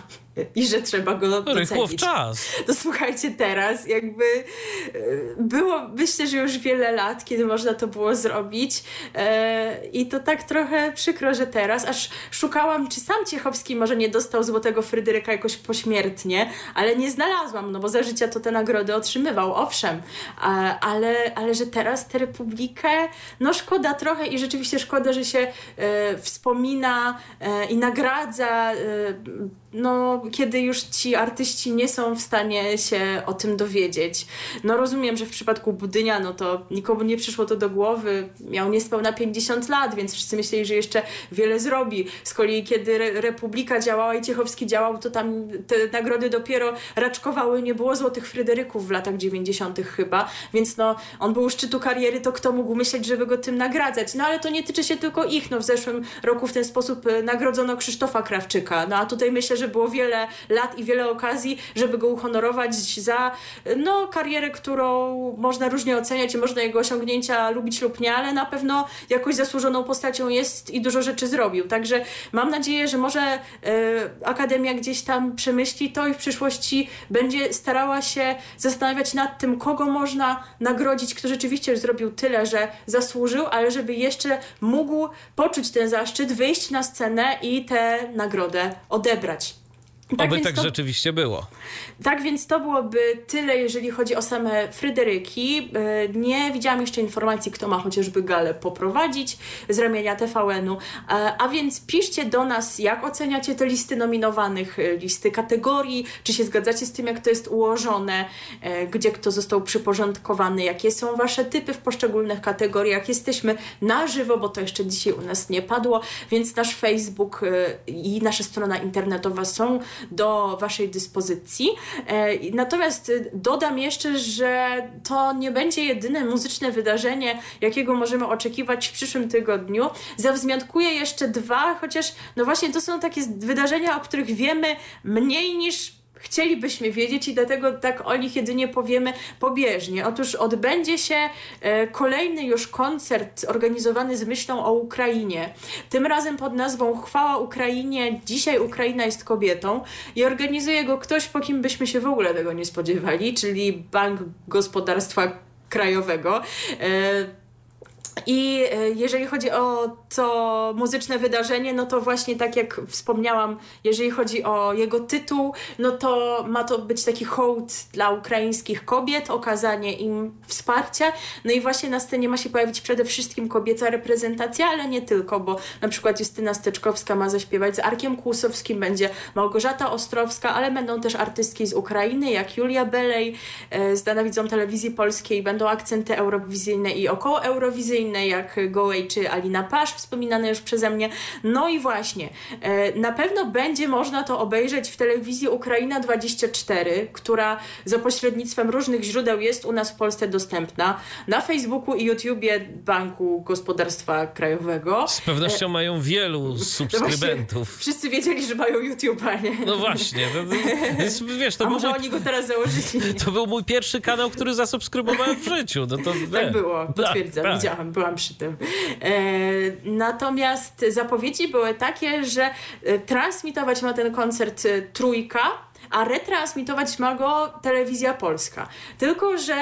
i że trzeba go docenić. czas. To słuchajcie teraz, jakby e, było myślę, że już wiele lat, kiedy można to było zrobić e, i to tak trochę przykro, że teraz, aż szukałam, czy sam Ciechowski może nie dostał Złotego Fryderyka jakoś pośmiertnie, ale nie znalazłam, no bo za życia to te nagrody otrzymywał, owszem, ale, ale że teraz tę Republikę, no szkoda trochę i rzeczywiście szkoda, że się e, wspomina i nagradza no, kiedy już ci artyści nie są w stanie się o tym dowiedzieć. No rozumiem, że w przypadku Budynia, no to nikomu nie przyszło to do głowy. Miał niespełna 50 lat, więc wszyscy myśleli, że jeszcze wiele zrobi. Z kolei kiedy Re Republika działała i Ciechowski działał, to tam te nagrody dopiero raczkowały. Nie było Złotych Fryderyków w latach 90. chyba, więc no on był u szczytu kariery, to kto mógł myśleć, żeby go tym nagradzać? No ale to nie tyczy się tylko ich. No w zeszłym roku w ten sposób e, nagrodzono Krzysztofa Krawczyka. No a tutaj myślę, że że było wiele lat i wiele okazji, żeby go uhonorować za no, karierę, którą można różnie oceniać i można jego osiągnięcia lubić lub nie, ale na pewno jakoś zasłużoną postacią jest i dużo rzeczy zrobił. Także mam nadzieję, że może e, Akademia gdzieś tam przemyśli to i w przyszłości będzie starała się zastanawiać nad tym, kogo można nagrodzić, kto rzeczywiście już zrobił tyle, że zasłużył, ale żeby jeszcze mógł poczuć ten zaszczyt, wyjść na scenę i tę nagrodę odebrać. Tak Oby tak to, rzeczywiście było. Tak więc to byłoby tyle, jeżeli chodzi o same Fryderyki. E, nie widziałam jeszcze informacji, kto ma chociażby galę poprowadzić z ramienia TVN-u. E, a więc piszcie do nas, jak oceniacie te listy nominowanych, e, listy kategorii, czy się zgadzacie z tym, jak to jest ułożone, gdzie kto został przyporządkowany, jakie są wasze typy w poszczególnych kategoriach. Jesteśmy na żywo, bo to jeszcze dzisiaj u nas nie padło, więc nasz Facebook i nasza strona internetowa są do Waszej dyspozycji. E, natomiast dodam jeszcze, że to nie będzie jedyne muzyczne wydarzenie, jakiego możemy oczekiwać w przyszłym tygodniu. Zawzmiankuję jeszcze dwa, chociaż no właśnie to są takie wydarzenia, o których wiemy mniej niż chcielibyśmy wiedzieć i dlatego tak o nich jedynie powiemy pobieżnie. Otóż odbędzie się e, kolejny już koncert organizowany z myślą o Ukrainie. Tym razem pod nazwą Chwała Ukrainie, dzisiaj Ukraina jest kobietą i organizuje go ktoś, po kim byśmy się w ogóle tego nie spodziewali, czyli Bank Gospodarstwa Krajowego. I e, jeżeli chodzi o to muzyczne wydarzenie, no to właśnie tak jak wspomniałam, jeżeli chodzi o jego tytuł, no to ma to być taki hołd dla ukraińskich kobiet, okazanie im wsparcia. No i właśnie na scenie ma się pojawić przede wszystkim kobieca reprezentacja, ale nie tylko, bo na przykład Justyna Steczkowska ma zaśpiewać z Arkiem Kłusowskim, będzie Małgorzata Ostrowska, ale będą też artystki z Ukrainy, jak Julia Belej, e, zdana widzą telewizji polskiej, będą akcenty eurowizyjne i około eurowizyjne, inne jak Gołej czy Alina Pasz, wspominane już przeze mnie. No i właśnie, e, na pewno będzie można to obejrzeć w telewizji Ukraina 24, która za pośrednictwem różnych źródeł jest u nas w Polsce dostępna. Na Facebooku i YouTubie Banku Gospodarstwa Krajowego. Z pewnością e, mają wielu subskrybentów. No wszyscy wiedzieli, że mają YouTube'a, nie? No właśnie. Wiesz, to A może mój, oni go teraz założyli? To był mój pierwszy kanał, który zasubskrybowałem w życiu. No to, tak było, potwierdzam, tak, tak. widziałam byłam przy tym. E, natomiast zapowiedzi były takie, że e, transmitować ma ten koncert e, trójka, a retransmitować ma go telewizja polska. Tylko, że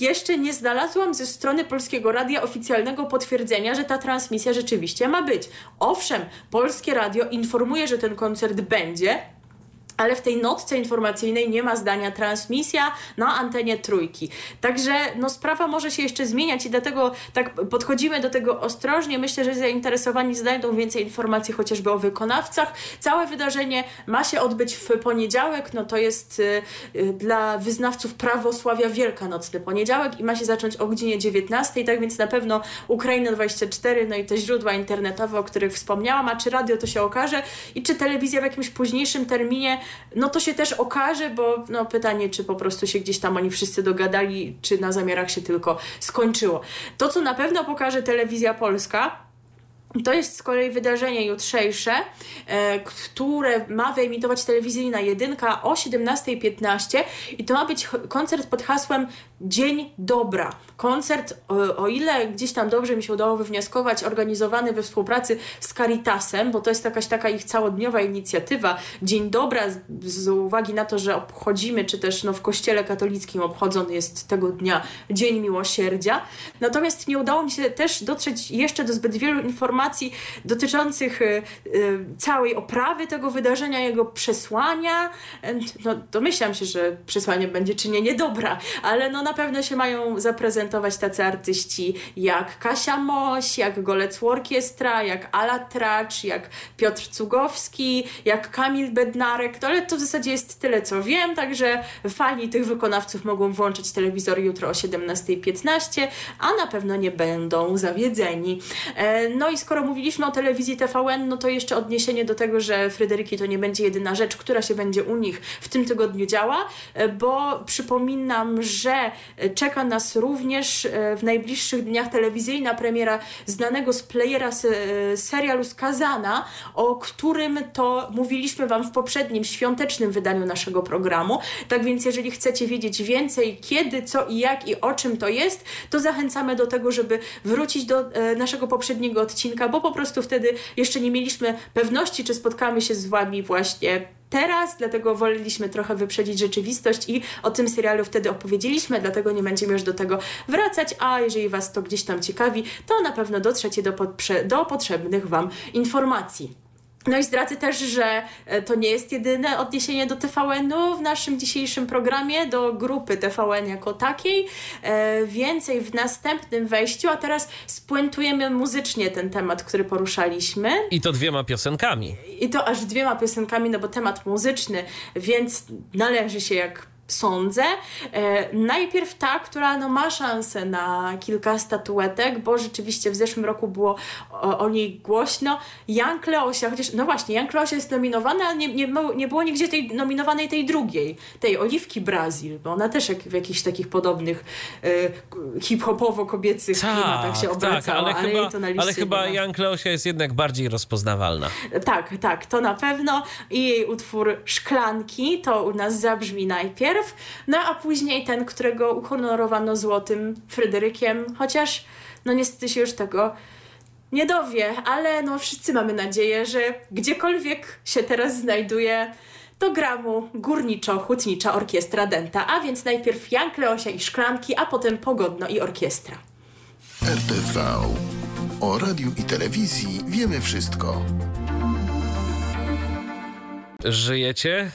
jeszcze nie znalazłam ze strony Polskiego Radia oficjalnego potwierdzenia, że ta transmisja rzeczywiście ma być. Owszem, Polskie Radio informuje, że ten koncert będzie, ale w tej notce informacyjnej nie ma zdania transmisja na antenie trójki. Także no, sprawa może się jeszcze zmieniać i dlatego tak podchodzimy do tego ostrożnie. Myślę, że zainteresowani znajdą więcej informacji chociażby o wykonawcach. Całe wydarzenie ma się odbyć w poniedziałek, no to jest y, y, dla wyznawców prawosławia wielkanocny poniedziałek i ma się zacząć o godzinie 19, tak więc na pewno Ukraina 24, no i te źródła internetowe, o których wspomniałam, a czy radio to się okaże i czy telewizja w jakimś późniejszym terminie no to się też okaże, bo no pytanie, czy po prostu się gdzieś tam oni wszyscy dogadali, czy na zamiarach się tylko skończyło. To, co na pewno pokaże telewizja polska, to jest z kolei wydarzenie jutrzejsze, e, które ma wyemitować telewizyjna jedynka o 17.15 i to ma być koncert pod hasłem Dzień Dobra. Koncert, o, ile gdzieś tam dobrze mi się udało wywnioskować, organizowany we współpracy z Caritasem, bo to jest jakaś taka ich całodniowa inicjatywa. Dzień Dobra, z, z uwagi na to, że obchodzimy, czy też no, w Kościele katolickim obchodzony jest tego dnia Dzień Miłosierdzia. Natomiast nie udało mi się też dotrzeć jeszcze do zbyt wielu informacji dotyczących y, y, całej oprawy tego wydarzenia, jego przesłania. No, domyślam się, że przesłanie będzie czynienie dobra, ale no na pewno się mają zaprezentować tacy artyści jak Kasia Moś, jak Golec Orkiestra, jak Ala Tracz, jak Piotr Cugowski, jak Kamil Bednarek, to, ale to w zasadzie jest tyle, co wiem, także fani tych wykonawców mogą włączyć telewizor jutro o 17.15, a na pewno nie będą zawiedzeni. E, no i skoro mówiliśmy o telewizji TVN, no to jeszcze odniesienie do tego, że Fryderyki to nie będzie jedyna rzecz, która się będzie u nich w tym tygodniu działa, e, bo przypominam, że Czeka nas również e, w najbliższych dniach telewizyjna premiera znanego z playera e, serialu Skazana, o którym to mówiliśmy Wam w poprzednim świątecznym wydaniu naszego programu. Tak więc, jeżeli chcecie wiedzieć więcej, kiedy, co i jak i o czym to jest, to zachęcamy do tego, żeby wrócić do e, naszego poprzedniego odcinka, bo po prostu wtedy jeszcze nie mieliśmy pewności, czy spotkamy się z Wami właśnie teraz, dlatego woleliśmy trochę wyprzedzić rzeczywistość i o tym serialu wtedy opowiedzieliśmy, dlatego nie będziemy już do tego wracać, a jeżeli Was to gdzieś tam ciekawi, to na pewno dotrzecie do, do potrzebnych Wam informacji. No i zdradzę też, że e, to nie jest jedyne odniesienie do TVN-u w naszym dzisiejszym programie, do grupy TVN jako takiej. E, więcej w następnym wejściu, a teraz spuentujemy muzycznie ten temat, który poruszaliśmy. I to dwiema piosenkami. I to aż dwiema piosenkami, no bo temat muzyczny, więc należy się jak sądzę. E, najpierw ta, która no, ma szansę na kilka statuetek, bo rzeczywiście w zeszłym roku było o, o niej głośno. Jan Kleosia, chociaż no właśnie, Jan Kleosia jest nominowana, ale nie, nie, nie było nigdzie tej nominowanej tej drugiej, tej Oliwki Brazil, bo ona też jak, w jakichś takich podobnych e, hip-hopowo-kobiecych tak, klimatach się obracała, tak, ale, ale, chyba, to na ale chyba Jan Kleosia jest jednak bardziej rozpoznawalna. Tak, tak, to na pewno. I jej utwór Szklanki to u nas zabrzmi najpierw, no a później ten, którego uhonorowano złotym Fryderykiem, chociaż no niestety się już tego nie dowie, ale no wszyscy mamy nadzieję, że gdziekolwiek się teraz znajduje, to gra mu górniczo-hutnicza orkiestra Denta, a więc najpierw Jan Kleosia i Szklanki, a potem Pogodno i orkiestra. RTV. O radiu i telewizji wiemy wszystko. Żyjecie?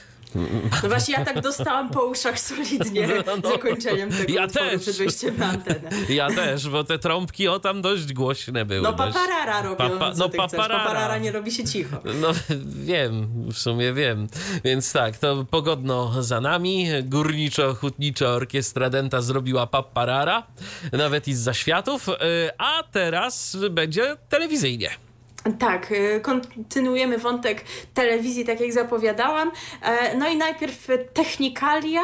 No właśnie ja tak dostałam po uszach solidnie no, no. zakończeniem tego ja też. przed wejściem na antenę. Ja też, bo te trąbki o tam dość głośne były. No paparara robią, Papa, no paparara. paparara nie robi się cicho. No wiem, w sumie wiem. Więc tak, to pogodno za nami. Górniczo-hutnicza orkiestra Denta zrobiła paparara, nawet i z zaświatów, y, a teraz będzie telewizyjnie. Tak, y, kontynuujemy wątek telewizji, tak jak zapowiadałam. E, no i najpierw technikalia,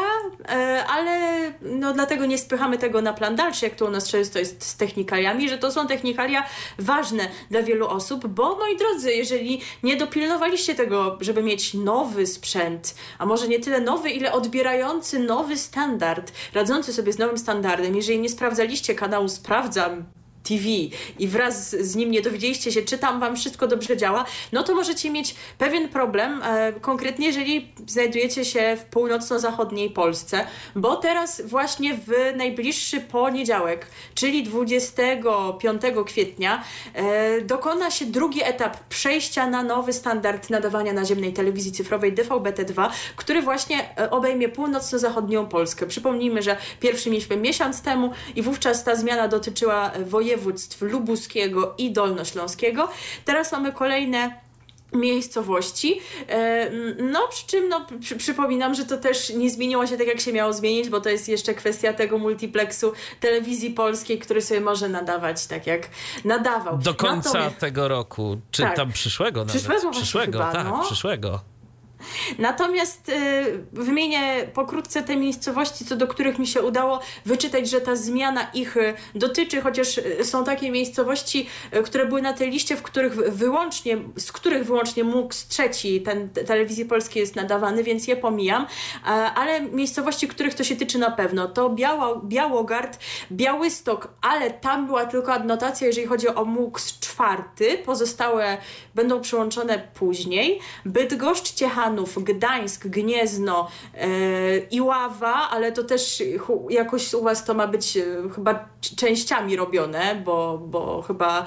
e, ale no dlatego nie spychamy tego na plan dalszy, jak to u nas często jest z technikaliami, że to są technikalia ważne dla wielu osób, bo moi drodzy, jeżeli nie dopilnowaliście tego, żeby mieć nowy sprzęt, a może nie tyle nowy, ile odbierający nowy standard, radzący sobie z nowym standardem, jeżeli nie sprawdzaliście kanału Sprawdzam, TV i wraz z nim nie dowiedzieliście się, czy tam wam wszystko dobrze działa, no to możecie mieć pewien problem, e, konkretnie jeżeli znajdujecie się w północno-zachodniej Polsce, bo teraz właśnie w najbliższy poniedziałek, czyli 25 kwietnia, e, dokona się drugi etap przejścia na nowy standard nadawania naziemnej telewizji cyfrowej DVB-T2, który właśnie e, obejmie północno-zachodnią Polskę. Przypomnijmy, że pierwszy mieliśmy miesiąc temu i wówczas ta zmiana dotyczyła województw lubuskiego i dolnośląskiego. Teraz mamy kolejne miejscowości. E, no, przy czym no, przy, przypominam, że to też nie zmieniło się tak, jak się miało zmienić, bo to jest jeszcze kwestia tego multiplexu telewizji polskiej, który sobie może nadawać tak, jak nadawał. Do końca Natomiast... tego roku, czy tak. tam przyszłego nawet. Przyszłego, przyszłego chyba, tak, no. przyszłego. Natomiast y, wymienię pokrótce te miejscowości, co do których mi się udało wyczytać, że ta zmiana ich y, dotyczy, chociaż y, są takie miejscowości, które były na tej liście, w których wyłącznie, z których wyłącznie MUX trzeci ten telewizji polskiej jest nadawany, więc je pomijam, ale miejscowości, których to się tyczy na pewno, to Biało, Białogard, Białystok, ale tam była tylko adnotacja, jeżeli chodzi o MUX czwarty, pozostałe będą przyłączone później, Bydgoszcz, Gdańsk, Gniezno, e, Iława, ale to też jakoś u Was to ma być e, chyba częściami robione, bo, bo chyba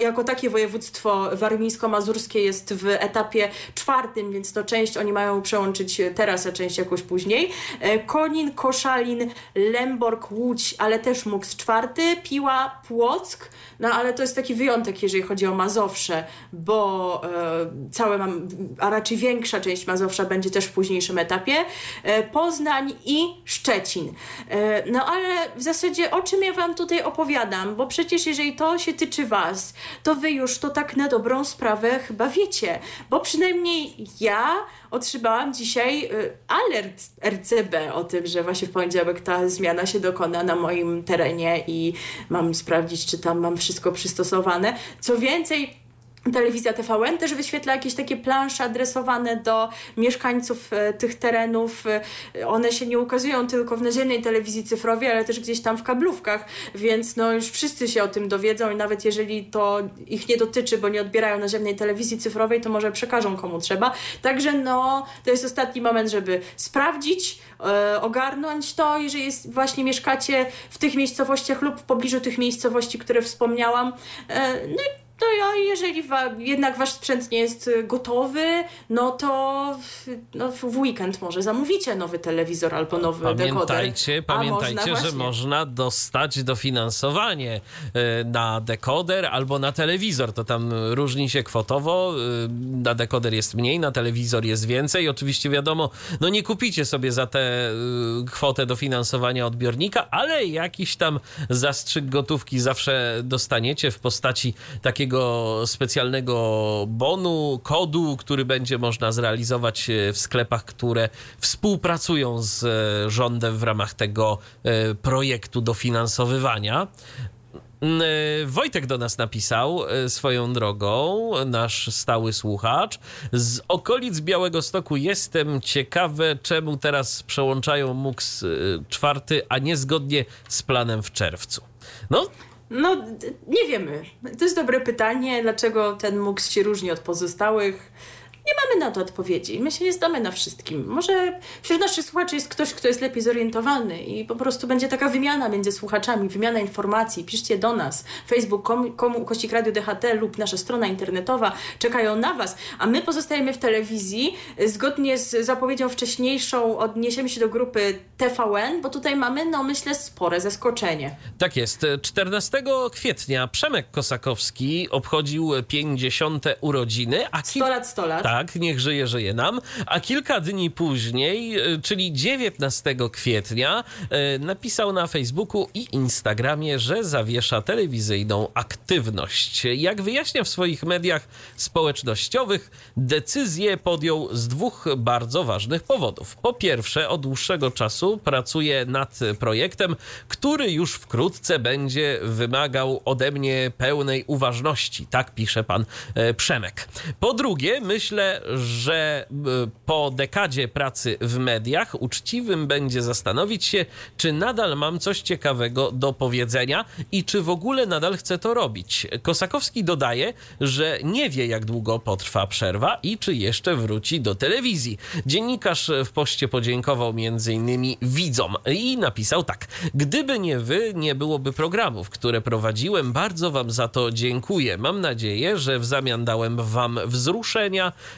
jako takie województwo warmińsko-mazurskie jest w etapie czwartym, więc to część oni mają przełączyć teraz, a część jakoś później. E, Konin, Koszalin, Lemborg, Łódź, ale też MUX czwarty, Piła, Płock, no ale to jest taki wyjątek, jeżeli chodzi o Mazowsze, bo e, całe mam, a raczej większa część Mazowsza będzie też w późniejszym etapie, e, Poznań i Szczecin. E, no ale w zasadzie o czym ja Wam tutaj opowiadam, bo przecież jeżeli to się tyczy Was, to Wy już to tak na dobrą sprawę chyba wiecie, bo przynajmniej ja otrzymałam dzisiaj y, alert RCB o tym, że właśnie w poniedziałek ta zmiana się dokona na moim terenie i mam sprawdzić, czy tam mam wszystko przystosowane. Co więcej, Telewizja TVN też wyświetla jakieś takie plansze adresowane do mieszkańców e, tych terenów. E, one się nie ukazują tylko w naziemnej telewizji cyfrowej, ale też gdzieś tam w kablówkach, więc no już wszyscy się o tym dowiedzą i nawet jeżeli to ich nie dotyczy, bo nie odbierają naziemnej telewizji cyfrowej, to może przekażą komu trzeba. Także no, to jest ostatni moment, żeby sprawdzić, e, ogarnąć to, jeżeli jest, właśnie mieszkacie w tych miejscowościach lub w pobliżu tych miejscowości, które wspomniałam. E, no i ja, jeżeli wa, jednak wasz sprzęt nie jest y, gotowy, no to no w weekend może zamówicie nowy telewizor albo nowy pamiętajcie, dekoder. Pamiętajcie, można że można dostać dofinansowanie y, na dekoder albo na telewizor. To tam różni się kwotowo. Y, na dekoder jest mniej, na telewizor jest więcej. Oczywiście wiadomo, no nie kupicie sobie za tę kwotę dofinansowania odbiornika, ale jakiś tam zastrzyk gotówki zawsze dostaniecie w postaci takiego takiego specjalnego bonu, kodu, który będzie można zrealizować e, w sklepach, które współpracują z e, rządem w ramach tego e, projektu dofinansowywania. Wojtek do nas napisał swoją drogą, nasz stały słuchacz. Z okolic Białego Stoku jestem ciekawy, czemu teraz przełączają MUX czwarty, a nie zgodnie z planem w czerwcu. No, no, nie wiemy. To jest dobre pytanie, dlaczego ten MUX się różni od pozostałych. Nie mamy na to odpowiedzi. My się nie zdamy na wszystkim. Może wśród naszych słuchaczy jest ktoś, kto jest lepiej zorientowany i po prostu będzie taka wymiana między słuchaczami, wymiana informacji. Piszcie do nas. Facebook, komu, komu kościk Radio DHT lub nasza strona internetowa czekają na Was, a my pozostajemy w telewizji. Zgodnie z zapowiedzią wcześniejszą odniesiemy się do grupy TVN, bo tutaj mamy, no myślę, spore zaskoczenie. Tak jest. 14 kwietnia Przemek Kosakowski obchodził 50. urodziny. A 100 lat, 100 lat. Tak, tak, niech żyje, żyje nam. A kilka dni później, e, czyli 19 kwietnia, e, napisał na Facebooku i Instagramie, że zawiesza telewizyjną aktywność. Jak wyjaśnia w swoich mediach społecznościowych, decyzję podjął z dwóch bardzo ważnych powodów. Po pierwsze, od dłuższego czasu pracuje nad projektem, który już wkrótce będzie wymagał ode mnie pełnej uważności. Tak pisze pan e, Przemek. Po drugie, myślę, że y, po dekadzie pracy w mediach uczciwym będzie zastanowić się, czy nadal mam coś ciekawego do powiedzenia i czy w ogóle nadal chcę to robić. Kosakowski dodaje, że nie wie, jak długo potrwa przerwa i czy jeszcze wróci do telewizji. Dziennikarz w poście podziękował m.in. widzom i napisał tak: Gdyby nie wy, nie byłoby programów, które prowadziłem. Bardzo wam za to dziękuję. Mam nadzieję, że w zamian dałem wam wzruszenia, e,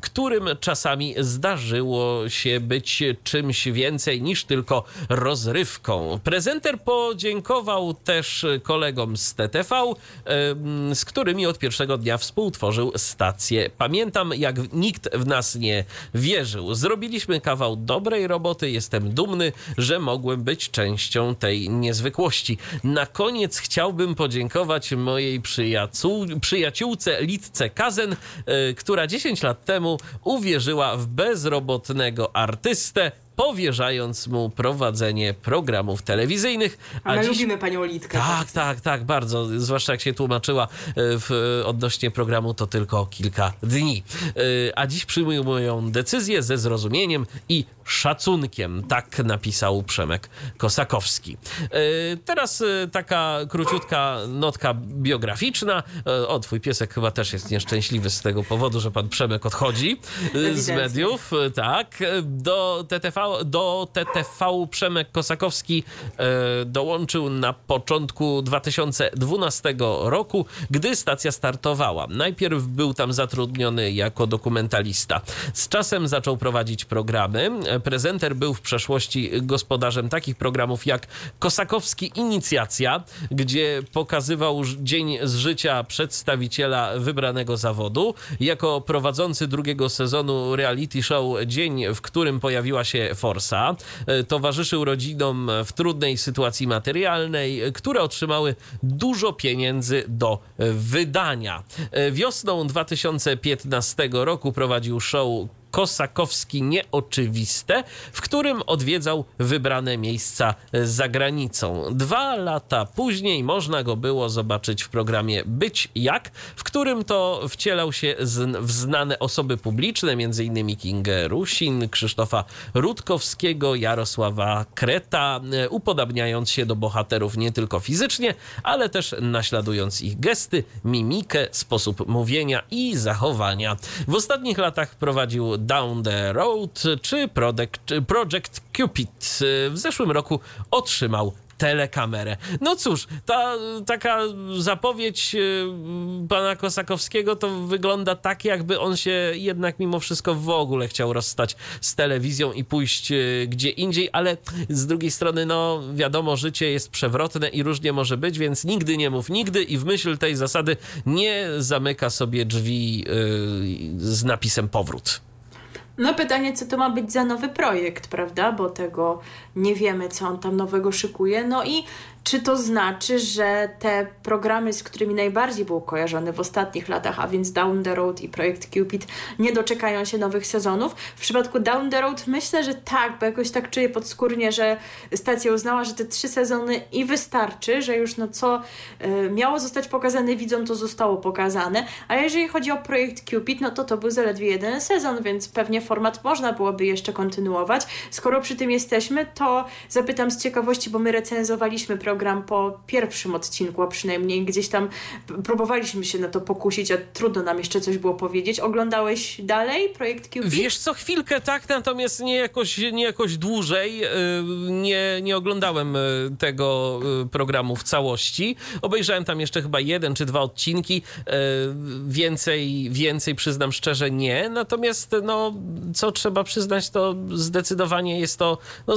którym czasami zdarzyło się być czymś więcej niż tylko rozrywką. Prezenter podziękował też kolegom z TTV, e, z którymi od pierwszego dnia współtworzył stację. Pamiętam, jak nikt w nas nie wierzył. Zrobiliśmy kawał dobrej roboty. Jestem dumny, że mogłem być częścią tej niezwykłości. Na koniec chciałbym podziękować mojej przyjaciół, przyjaciółce Litce Kazen, y, która 10 lat temu uwierzyła w bezrobotnego artystę, powierzając mu prowadzenie programów telewizyjnych. A My dziś... lubimy panią Litkę. Tak, tak, tak, bardzo. Zwłaszcza jak się tłumaczyła y, w, odnośnie programu to tylko kilka dni. Y, a dziś przyjmują decyzję ze zrozumieniem i szacunkiem. Tak napisał Przemek Kosakowski. E, teraz e, taka króciutka notka biograficzna. E, o, twój piesek chyba też jest nieszczęśliwy z tego powodu, że pan Przemek odchodzi z mediów. Tak. Do TTV, do TTV Przemek Kosakowski dołączył na początku 2012 roku, gdy stacja startowała. Najpierw był tam zatrudniony jako dokumentalista. Z czasem zaczął prowadzić programy prezenter był w przeszłości gospodarzem takich programów jak Kosakowski Inicjacja, gdzie pokazywał dzień z życia przedstawiciela wybranego zawodu. Jako prowadzący drugiego sezonu reality show Dzień, w którym pojawiła się Forsa, e, towarzyszył rodzinom w trudnej sytuacji materialnej, które otrzymały dużo pieniędzy do wydania. E, wiosną 2015 roku prowadził show Kosakowski Nieoczywiste, w którym odwiedzał wybrane miejsca za granicą. Dwa lata później można go było zobaczyć w programie Być Jak, w którym to wcielał się w znane osoby publiczne, m.in. Kingę Rusin, Krzysztofa Rutkowskiego, Jarosława Kreta, upodabniając się do bohaterów nie tylko fizycznie, ale też naśladując ich gesty, mimikę, sposób mówienia i zachowania. W ostatnich latach prowadził Down the Road czy Project, Project Cupid. W zeszłym roku otrzymał telekamerę. No cóż, ta taka zapowiedź y, pana Kosakowskiego to wygląda tak, jakby on się jednak mimo wszystko w ogóle chciał rozstać z telewizją i pójść y, gdzie indziej, ale z drugiej strony, no wiadomo, życie jest przewrotne i różnie może być, więc nigdy nie mów nigdy i w myśl tej zasady nie zamyka sobie drzwi yy, z napisem powrót. No pytanie, co to ma być za nowy projekt, prawda? Bo tego nie wiemy, co on tam nowego szykuje. No i czy to znaczy, że te programy, z którymi najbardziej był kojarzony w ostatnich latach, a więc Down the Road i Projekt Cupid, nie doczekają się nowych sezonów? W przypadku Down the Road myślę, że tak, bo jakoś tak czuję podskórnie, że stacja uznała, że te trzy sezony i wystarczy, że już no co y, miało zostać pokazane widzom, to zostało pokazane. A jeżeli chodzi o Projekt Cupid, no to to był zaledwie jeden sezon, więc pewnie format można byłoby jeszcze kontynuować. Skoro przy tym jesteśmy, to zapytam z ciekawości, bo my recenzowaliśmy program program po pierwszym odcinku, a przynajmniej gdzieś tam próbowaliśmy się na to pokusić, a trudno nam jeszcze coś było powiedzieć. Oglądałeś dalej projekt QP? Wiesz co, chwilkę tak, natomiast nie jakoś, nie jakoś dłużej. Y, nie, nie oglądałem y, tego y, programu w całości. Obejrzałem tam jeszcze chyba jeden czy dwa odcinki. Więcej, więcej przyznam szczerze nie. Natomiast no, co trzeba przyznać, to zdecydowanie jest to no,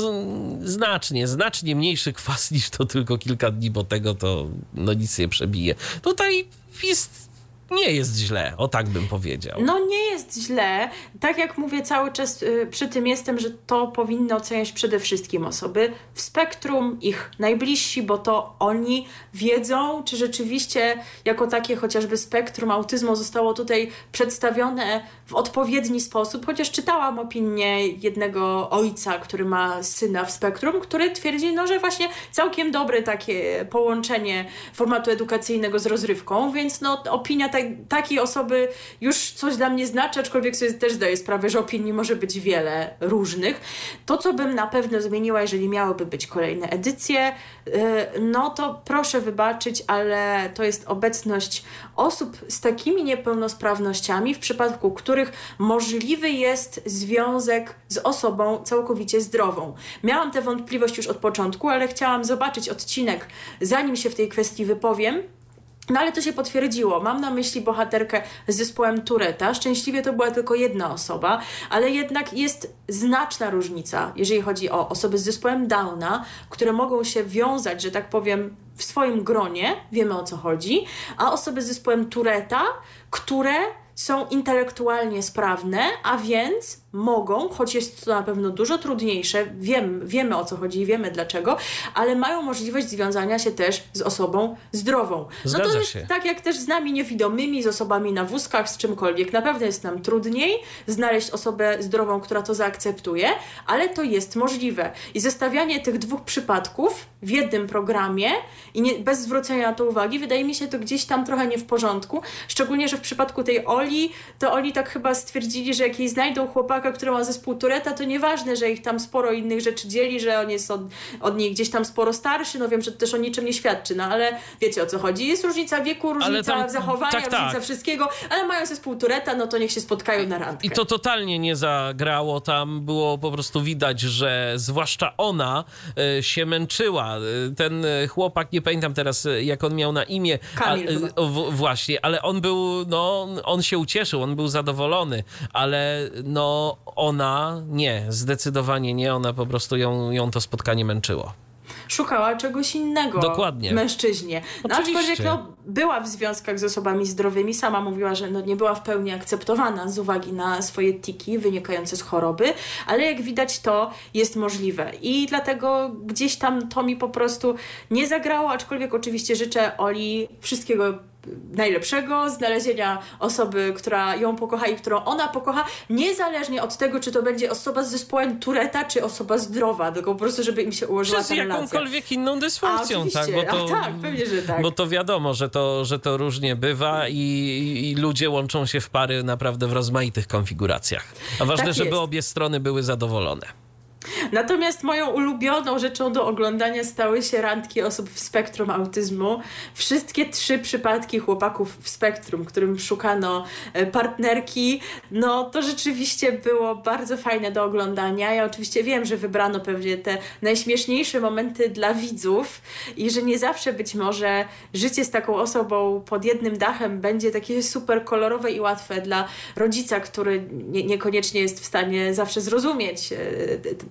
znacznie, znacznie mniejszy kwas niż to tylko tylko kilka dni, bo tego to no nic nie przebije. Tutaj jest nie jest źle, o tak bym powiedział. No nie jest źle. Tak jak mówię cały czas y, przy tym jestem, że to powinny oceniać przede wszystkim osoby w spektrum, ich najbliżsi, bo to oni wiedzą, czy rzeczywiście jako takie chociażby spektrum autyzmu zostało tutaj przedstawione w odpowiedni sposób, chociaż czytałam opinię jednego ojca, który ma syna w spektrum, który twierdzi, no, że właśnie całkiem dobre takie połączenie formatu edukacyjnego z rozrywką, więc no opinia tak, takiej osoby już coś dla mnie znaczy, aczkolwiek sobie też zdaję sprawę, że opinii może być wiele różnych. To, co bym na pewno zmieniła, jeżeli miałyby być kolejne edycje, y, no to proszę wybaczyć, ale to jest obecność osób z takimi niepełnosprawnościami, w przypadku których możliwy jest związek z osobą całkowicie zdrową. Miałam tę wątpliwość już od początku, ale chciałam zobaczyć odcinek, zanim się w tej kwestii wypowiem. No ale to się potwierdziło. Mam na myśli bohaterkę z zespołem Tureta. Szczęśliwie to była tylko jedna osoba, ale jednak jest znaczna różnica, jeżeli chodzi o osoby z zespołem Downa, które mogą się wiązać, że tak powiem, w swoim gronie, wiemy o co chodzi, a osoby z zespołem Tureta, które są intelektualnie sprawne, a więc mogą, choć jest to na pewno dużo trudniejsze, wiem, wiemy o co chodzi i wiemy dlaczego, ale mają możliwość związania się też z osobą zdrową. Zgadza no to jest się. tak jak też z nami niewidomymi, z osobami na wózkach, z czymkolwiek. Na pewno jest nam trudniej znaleźć osobę zdrową, która to zaakceptuje, ale to jest możliwe. I zestawianie tych dwóch przypadków w jednym programie i nie, bez zwrócenia na to uwagi, wydaje mi się to gdzieś tam trochę nie w porządku. Szczególnie, że w przypadku tej Oli, to Oli tak chyba stwierdzili, że jak jej znajdą chłopaka, który ma zespół Tureta, to nieważne, że ich tam sporo innych rzeczy dzieli, że on jest od, od niej gdzieś tam sporo starszy, no wiem, że to też o niczym nie świadczy, no ale wiecie o co chodzi. Jest różnica wieku, różnica tam- w zachowaniu, tak, tak. różnica wszystkiego, ale mają zespół Tureta, no to niech się spotkają na randkę. I to totalnie nie zagrało. Tam było po prostu widać, że zwłaszcza ona e, się męczyła. E, Ten e, chłopak, nie pamiętam teraz, jak on miał na imię. Kamil a- w, właśnie, ale on był, no, on się ucieszył, on był zadowolony, ale no, ona nie, zdecydowanie nie. Ona po prostu ją, ją to spotkanie męczyło. szukała czegoś innego Dokładnie. mężczyźnie. No, aczkolwiek no, była w związkach z osobami zdrowymi, sama mówiła, że no, nie była w pełni akceptowana z uwagi na swoje tiki wynikające z choroby, ale jak widać to jest możliwe i dlatego gdzieś tam to mi po prostu nie zagrało, aczkolwiek oczywiście życzę Oli wszystkiego najlepszego, znalezienia osoby, która ją pokocha i którą ona pokocha, niezależnie od tego, czy to będzie osoba z zespołem Tureta, czy osoba zdrowa, tylko po prostu, żeby im się ułożyła Przez ta relacja. jakąkolwiek inną dysfunkcją, A, tak? Bo to, A, tak, pewnie, że tak. Bo to wiadomo, że to, że to różnie bywa i, i ludzie łączą się w pary naprawdę w rozmaitych konfiguracjach. A ważne, Tak żeby obie strony były zadowolone. Natomiast moją ulubioną rzeczą do oglądania stały się randki osób w spektrum autyzmu. Wszystkie trzy przypadki chłopaków w spektrum, którym szukano e, partnerki, no to rzeczywiście było bardzo fajne do oglądania. Ja oczywiście wiem, że wybrano pewnie te najśmieszniejsze momenty dla widzów i że nie zawsze być może życie z taką osobą pod jednym dachem będzie takie super kolorowe i łatwe dla rodzica, który nie, niekoniecznie jest w stanie zawsze zrozumieć e,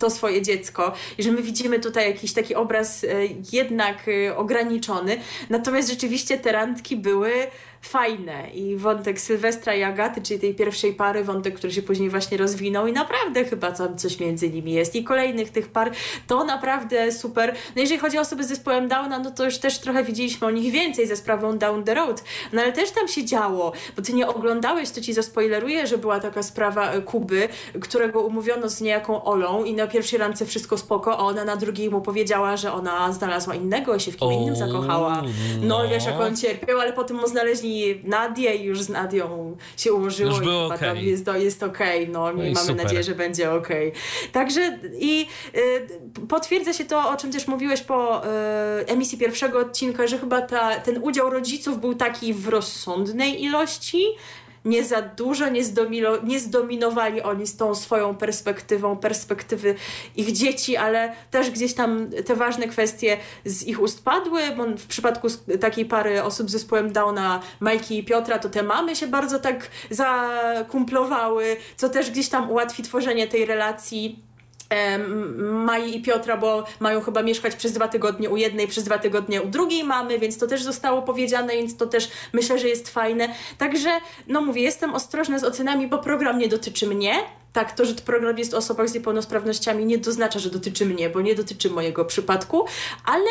to swoje dziecko i że my widzimy tutaj jakiś taki obraz e, jednak e, ograniczony. Natomiast rzeczywiście te randki były fajne i wątek Sylwestra i Agaty, czyli tej pierwszej pary, wątek, który się później właśnie rozwinął i naprawdę chyba tam coś między nimi jest i kolejnych tych par, to naprawdę super. No jeżeli chodzi o osoby z zespołem Downa, no to już też trochę widzieliśmy o nich więcej ze sprawą Down the Road, no ale też tam się działo, bo ty nie oglądałeś, to ci zaspoileruję, że była taka sprawa e, Kuby, którego umówiono z niejaką Olą i na pierwszej randce wszystko spoko, a ona na drugiej mu powiedziała, że ona znalazła innego i się w kim innym zakochała. No, no. wiesz jak on cierpiał, ale potem mu znaleźli Nadię i już z Nadią się ułożyło Już i było chyba tam jest, jest okej, no, No i i mamy super. nadzieję, że będzie okej. Także i y, potwierdza się to, o czym też mówiłeś po y, emisji pierwszego odcinka, że chyba ta, ten udział rodziców był taki w rozsądnej ilości, nie za dużo, nie, zdomino, nie zdominowali oni z tą swoją perspektywą, perspektywy ich dzieci, ale też gdzieś tam te ważne kwestie z ich ust padły, bo w przypadku takiej pary osób z zespołem Downa, Majki i Piotra, to te mamy się bardzo tak zakumplowały, co też gdzieś tam ułatwi tworzenie tej relacji Mai i Piotra, bo mają chyba mieszkać przez dwa tygodnie u jednej, przez dwa tygodnie u drugiej mamy, więc to też zostało powiedziane, więc to też myślę, że jest fajne. Także, no mówię, jestem ostrożna z ocenami, bo program nie dotyczy mnie. Tak, to, że program jest o osobach z niepełnosprawnościami nie doznacza, że dotyczy mnie, bo nie dotyczy mojego przypadku, ale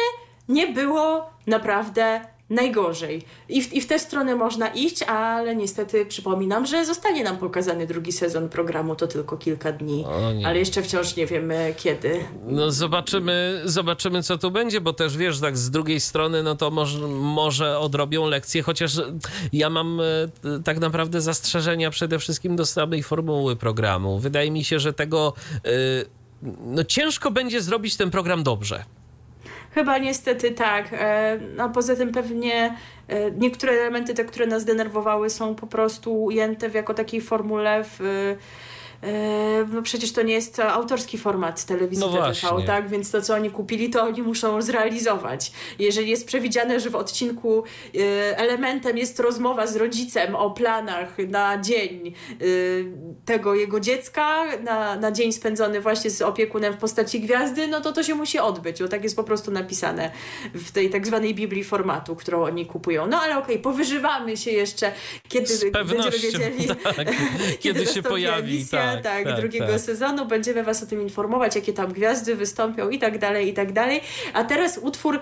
nie było naprawdę najgorzej. I w, I w tę stronę można iść, ale niestety przypominam, że zostanie nam pokazany drugi sezon programu, to tylko kilka dni. Ale jeszcze wciąż nie wiemy kiedy. No zobaczymy, zobaczymy co tu będzie, bo też wiesz, tak z drugiej strony, no to może, może odrobią lekcje, chociaż ja mam e, tak naprawdę zastrzeżenia przede wszystkim do samej formuły programu. Wydaje mi się, że tego e, no ciężko będzie zrobić ten program dobrze. Chyba niestety tak. E, a poza tym pewnie e, niektóre elementy, te, które nas denerwowały, są po prostu ujęte w jako takiej formule w no przecież to nie jest autorski format telewizji no TVV, tak? Więc to, co oni kupili, to oni muszą zrealizować. Jeżeli jest przewidziane, że w odcinku e, elementem jest rozmowa z rodzicem o planach na dzień e, tego jego dziecka, na, na dzień spędzony właśnie z opiekunem w postaci gwiazdy, no to to się musi odbyć, bo tak jest po prostu napisane w tej tak zwanej Biblii formatu, którą oni kupują. No ale okej, okay, powyżywamy się jeszcze, kiedy będziemy wiedzieli, tak. kiedy, kiedy się pojawi. Tak tak, tak, tak drugiego tak. sezonu. Będziemy Was o tym informować, jakie tam gwiazdy wystąpią i tak dalej, i tak dalej. A teraz utwór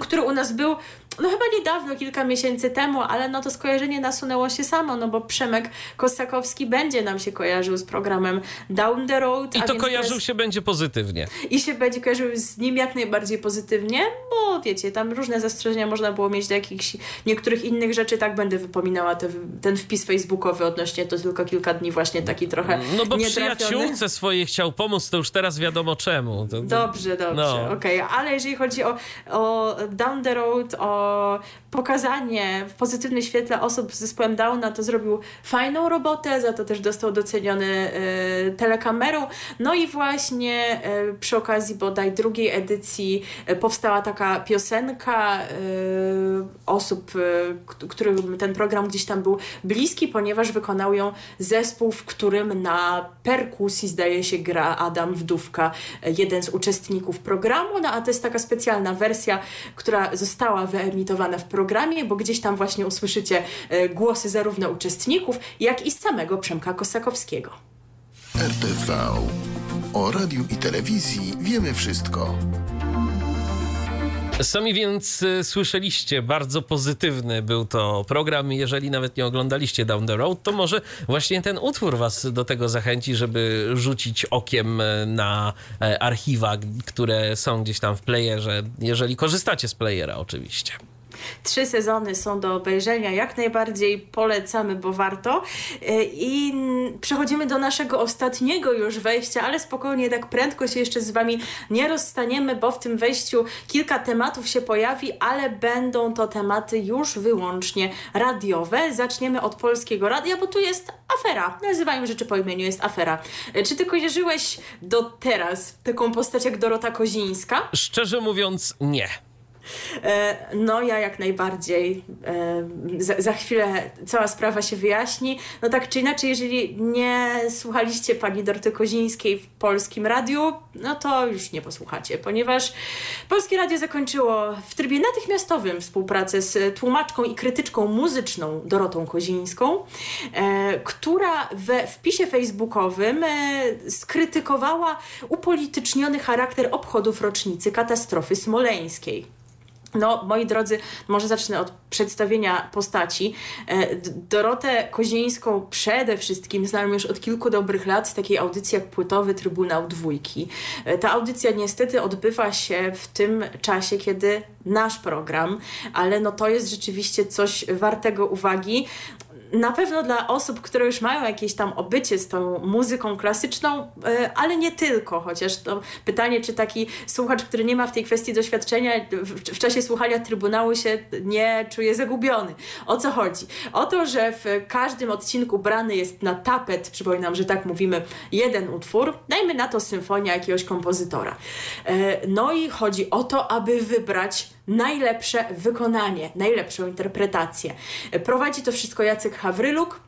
który u nas był no chyba niedawno, kilka miesięcy temu, ale no to skojarzenie nasunęło się samo, no bo Przemek Kosakowski będzie nam się kojarzył z programem Down the Road. I to kojarzył teraz... się będzie pozytywnie. I się będzie kojarzył z nim jak najbardziej pozytywnie, bo wiecie, tam różne zastrzeżenia można było mieć do jakichś niektórych innych rzeczy, tak będę wypominała te, ten wpis facebookowy odnośnie to tylko kilka dni właśnie taki trochę No bo przyjaciółce swojej chciał pomóc, to już teraz wiadomo czemu. To, to... Dobrze, dobrze, no. okej, okay. ale jeżeli chodzi o, o Down the Road, o pokazanie w pozytywnym świetle osób z zespołem Downa, to zrobił fajną robotę, za to też dostał doceniony y, telekamerą. No i właśnie y, przy okazji bodaj drugiej edycji y, powstała taka piosenka osób, którym ten program gdzieś tam był bliski, ponieważ wykonał ją zespół, w którym na perkusji zdaje się gra Adam Wdówka, jeden z uczestników programu, no a to jest taka specjalna wersja, która została wyemitowana w programie, bo gdzieś tam właśnie usłyszycie e, głosy zarówno uczestników, jak i samego Przemka Kosakowskiego. RTV. O radiu i telewizji wiemy wszystko. Sami więc y, słyszeliście, bardzo pozytywny był to program. Jeżeli nawet nie oglądaliście Down the Road, to może właśnie ten utwór was do tego zachęci, żeby rzucić okiem e, na e, archiwa, które są gdzieś tam w playerze, jeżeli korzystacie z playera oczywiście. Trzy sezony są do obejrzenia, jak najbardziej polecamy, bo warto. E, I przechodzimy do naszego ostatniego już wejścia, ale spokojnie, tak prędko się jeszcze z Wami nie rozstaniemy, bo w tym wejściu kilka tematów się pojawi, ale będą to tematy już wyłącznie radiowe. Zaczniemy od polskiego radia, bo tu jest afera. Nazywajmy rzeczy po imieniu, jest afera. E, czy Ty kojarzyłeś do teraz taką postać jak Dorota Kozińska? Szczerze mówiąc, nie. E, no ja jak najbardziej. E, za, za, chwilę cała sprawa się wyjaśni. No tak czy inaczej, jeżeli nie słuchaliście pani Dorty Kozińskiej w Polskim Radiu, no to już nie posłuchacie, ponieważ Polskie Radio zakończyło w trybie natychmiastowym współpracę z tłumaczką i krytyczką muzyczną Dorotą Kozińską, e, która we wpisie facebookowym skrytykowała upolityczniony charakter obchodów rocznicy katastrofy smoleńskiej. No, moi drodzy, może zacznę od przedstawienia postaci. E, Dorotę Kozińską przede wszystkim znam już od kilku dobrych lat z takiej audycji jak Płytowy Trybunał Dwójki. E, ta audycja niestety odbywa się w tym czasie, kiedy nasz program, ale no to jest rzeczywiście coś wartego uwagi na pewno dla osób, które już mają jakieś tam obycie z tą muzyką klasyczną, e, ale nie tylko, chociaż to pytanie, czy taki słuchacz, który nie ma w tej kwestii doświadczenia, w, czasie słuchania Trybunału się nie czuje zagubiony. O co chodzi? O to, że w każdym odcinku brany jest na tapet, przypominam, że tak mówimy, jeden utwór, dajmy na to symfonia jakiegoś kompozytora. E, no i chodzi o to, aby wybrać najlepsze wykonanie, najlepszą interpretację. Prowadzi to wszystko Jacek Hawryluk.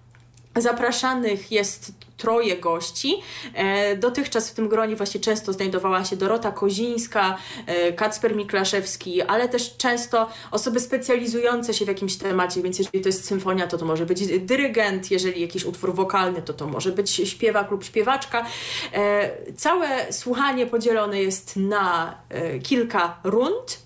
Zapraszanych jest troje gości. E, dotychczas w tym gronie właśnie często znajdowała się Dorota Kozińska, e, Kacper Miklaszewski, ale też często osoby specjalizujące się w jakimś temacie, więc jeżeli to jest symfonia, to to może być dyrygent, jeżeli jakiś utwór wokalny, to to może być śpiewak lub śpiewaczka. E, całe słuchanie podzielone jest na kilka rund.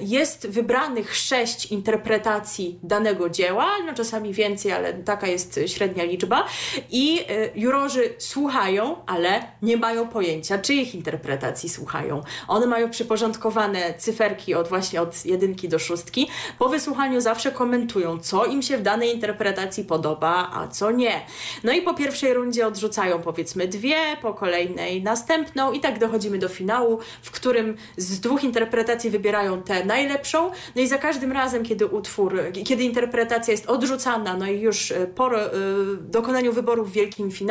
Jest wybranych sześć interpretacji danego dzieła, no czasami więcej, ale taka jest średnia liczba. I jurorzy słuchają, ale nie mają pojęcia, czyich interpretacji słuchają. One mają przyporządkowane cyferki od właśnie od jedynki do szóstki. Po wysłuchaniu zawsze komentują, co im się w danej interpretacji podoba, a co nie. No i po pierwszej rundzie odrzucają powiedzmy dwie, po kolejnej następną i tak dochodzimy do finału, w którym z dwóch interpretacji wybierają tę najlepszą. No i za każdym razem, kiedy utwór, kiedy interpretacja jest odrzucana, no i już po y, dokonaniu wyboru w wielkim finale,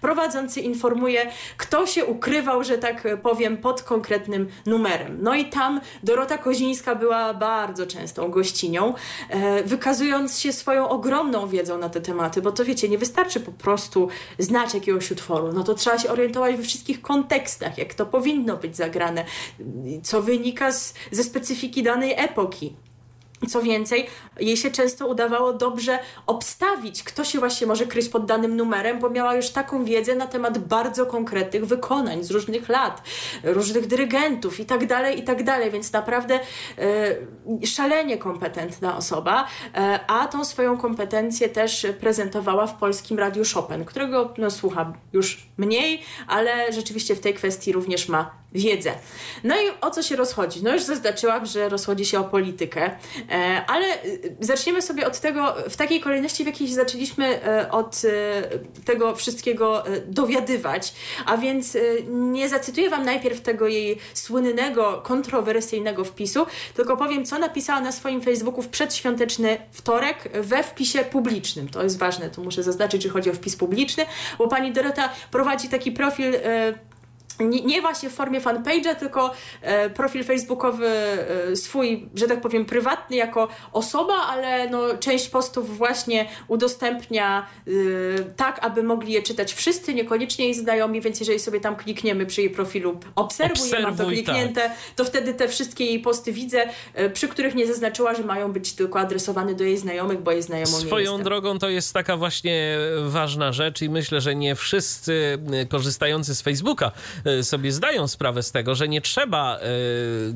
prowadzący informuje, kto się ukrywał, że tak powiem, pod konkretnym numerem. No i tam Dorota Kozińska była bardzo częstą gościnią, e, wykazując się swoją ogromną wiedzą na te tematy, bo to wiecie, nie wystarczy po prostu znać jakiegoś utworu, no to trzeba się orientować we wszystkich kontekstach, jak to powinno być zagrane, co wynika z, ze specyfiki danej epoki. Co więcej, jej się często udawało dobrze obstawić, kto się właśnie może kryć pod danym numerem, bo miała już taką wiedzę na temat bardzo konkretnych wykonań z różnych lat, różnych dyrygentów i tak dalej, i tak więc naprawdę e, szalenie kompetentna osoba, e, a tą swoją kompetencję też prezentowała w polskim Radiu Chopin, którego no, słucham już mniej, ale rzeczywiście w tej kwestii również ma wiedzę. No i o co się rozchodzi? No już zaznaczyłam, że rozchodzi się o politykę, e, ale e, zaczniemy sobie od tego, w takiej kolejności, w jakiej zaczęliśmy e, od tego wszystkiego dowiadywać, a więc nie zacytuję Wam najpierw tego jej słynnego, kontrowersyjnego wpisu, tylko powiem, co napisała na swoim Facebooku w przedświąteczny wtorek we wpisie publicznym. To jest ważne, tu muszę zaznaczyć, że chodzi o wpis publiczny, bo pani Dorota prowadzi taki profil nie, nie, właśnie w formie fanpage'a, tylko e, profil facebookowy e, swój, że tak powiem, prywatny jako osoba, ale no, część postów właśnie udostępnia e, tak, aby mogli je czytać wszyscy, niekoniecznie jej znajomi, więc jeżeli sobie tam klikniemy przy jej profilu obserwuj, Obserwuj mam to kliknięte, tak. to wtedy te wszystkie jej posty widzę, e, przy których nie zaznaczyła, że mają być tylko adresowane do jej znajomych, bo jej znajomą Swoją drogą to jest taka właśnie ważna rzecz i myślę, że nie wszyscy e, korzystający z Facebooka sobie zdają sprawę z tego, że nie trzeba e,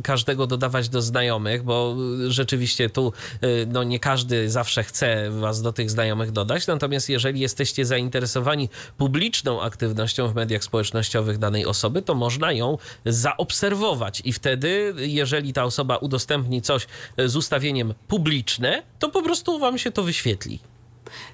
każdego dodawać do znajomych, bo rzeczywiście tu e, no, nie każdy zawsze chce was do tych znajomych dodać. Natomiast jeżeli jesteście zainteresowani publiczną aktywnością w mediach społecznościowych danej osoby, to można ją zaobserwować i wtedy, jeżeli ta osoba udostępni coś z ustawieniem publiczne, to po prostu wam się to wyświetli.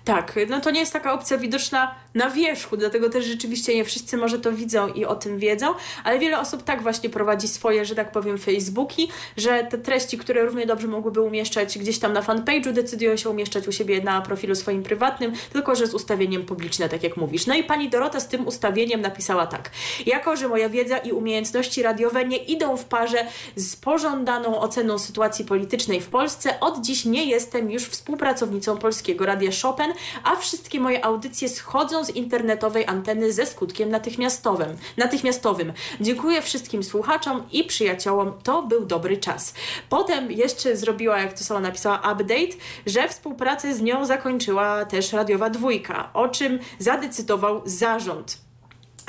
Tak, no to nie jest taka opcja widoczna na wierzchu, dlatego też rzeczywiście nie wszyscy może to widzą i o tym wiedzą, ale wiele osób tak właśnie prowadzi swoje, że tak powiem, Facebooki, że te treści, które równie dobrze mogłyby umieszczać gdzieś tam na fanpage'u, decydują się umieszczać u siebie na profilu swoim prywatnym, tylko że z ustawieniem publiczne, tak jak mówisz. No i pani Dorota z tym ustawieniem napisała tak. Jako, że moja wiedza i umiejętności radiowe nie idą w parze z pożądaną oceną sytuacji politycznej w Polsce, od dziś nie jestem już współpracownicą Polskiego Radia Chopin, a wszystkie moje audycje schodzą z internetowej anteny ze skutkiem natychmiastowym. natychmiastowym. Dziękuję wszystkim słuchaczom i przyjaciołom, to był dobry czas. Potem jeszcze zrobiła, jak to sama napisała, update, że współpracę z nią zakończyła też radiowa dwójka, o czym zadecydował zarząd.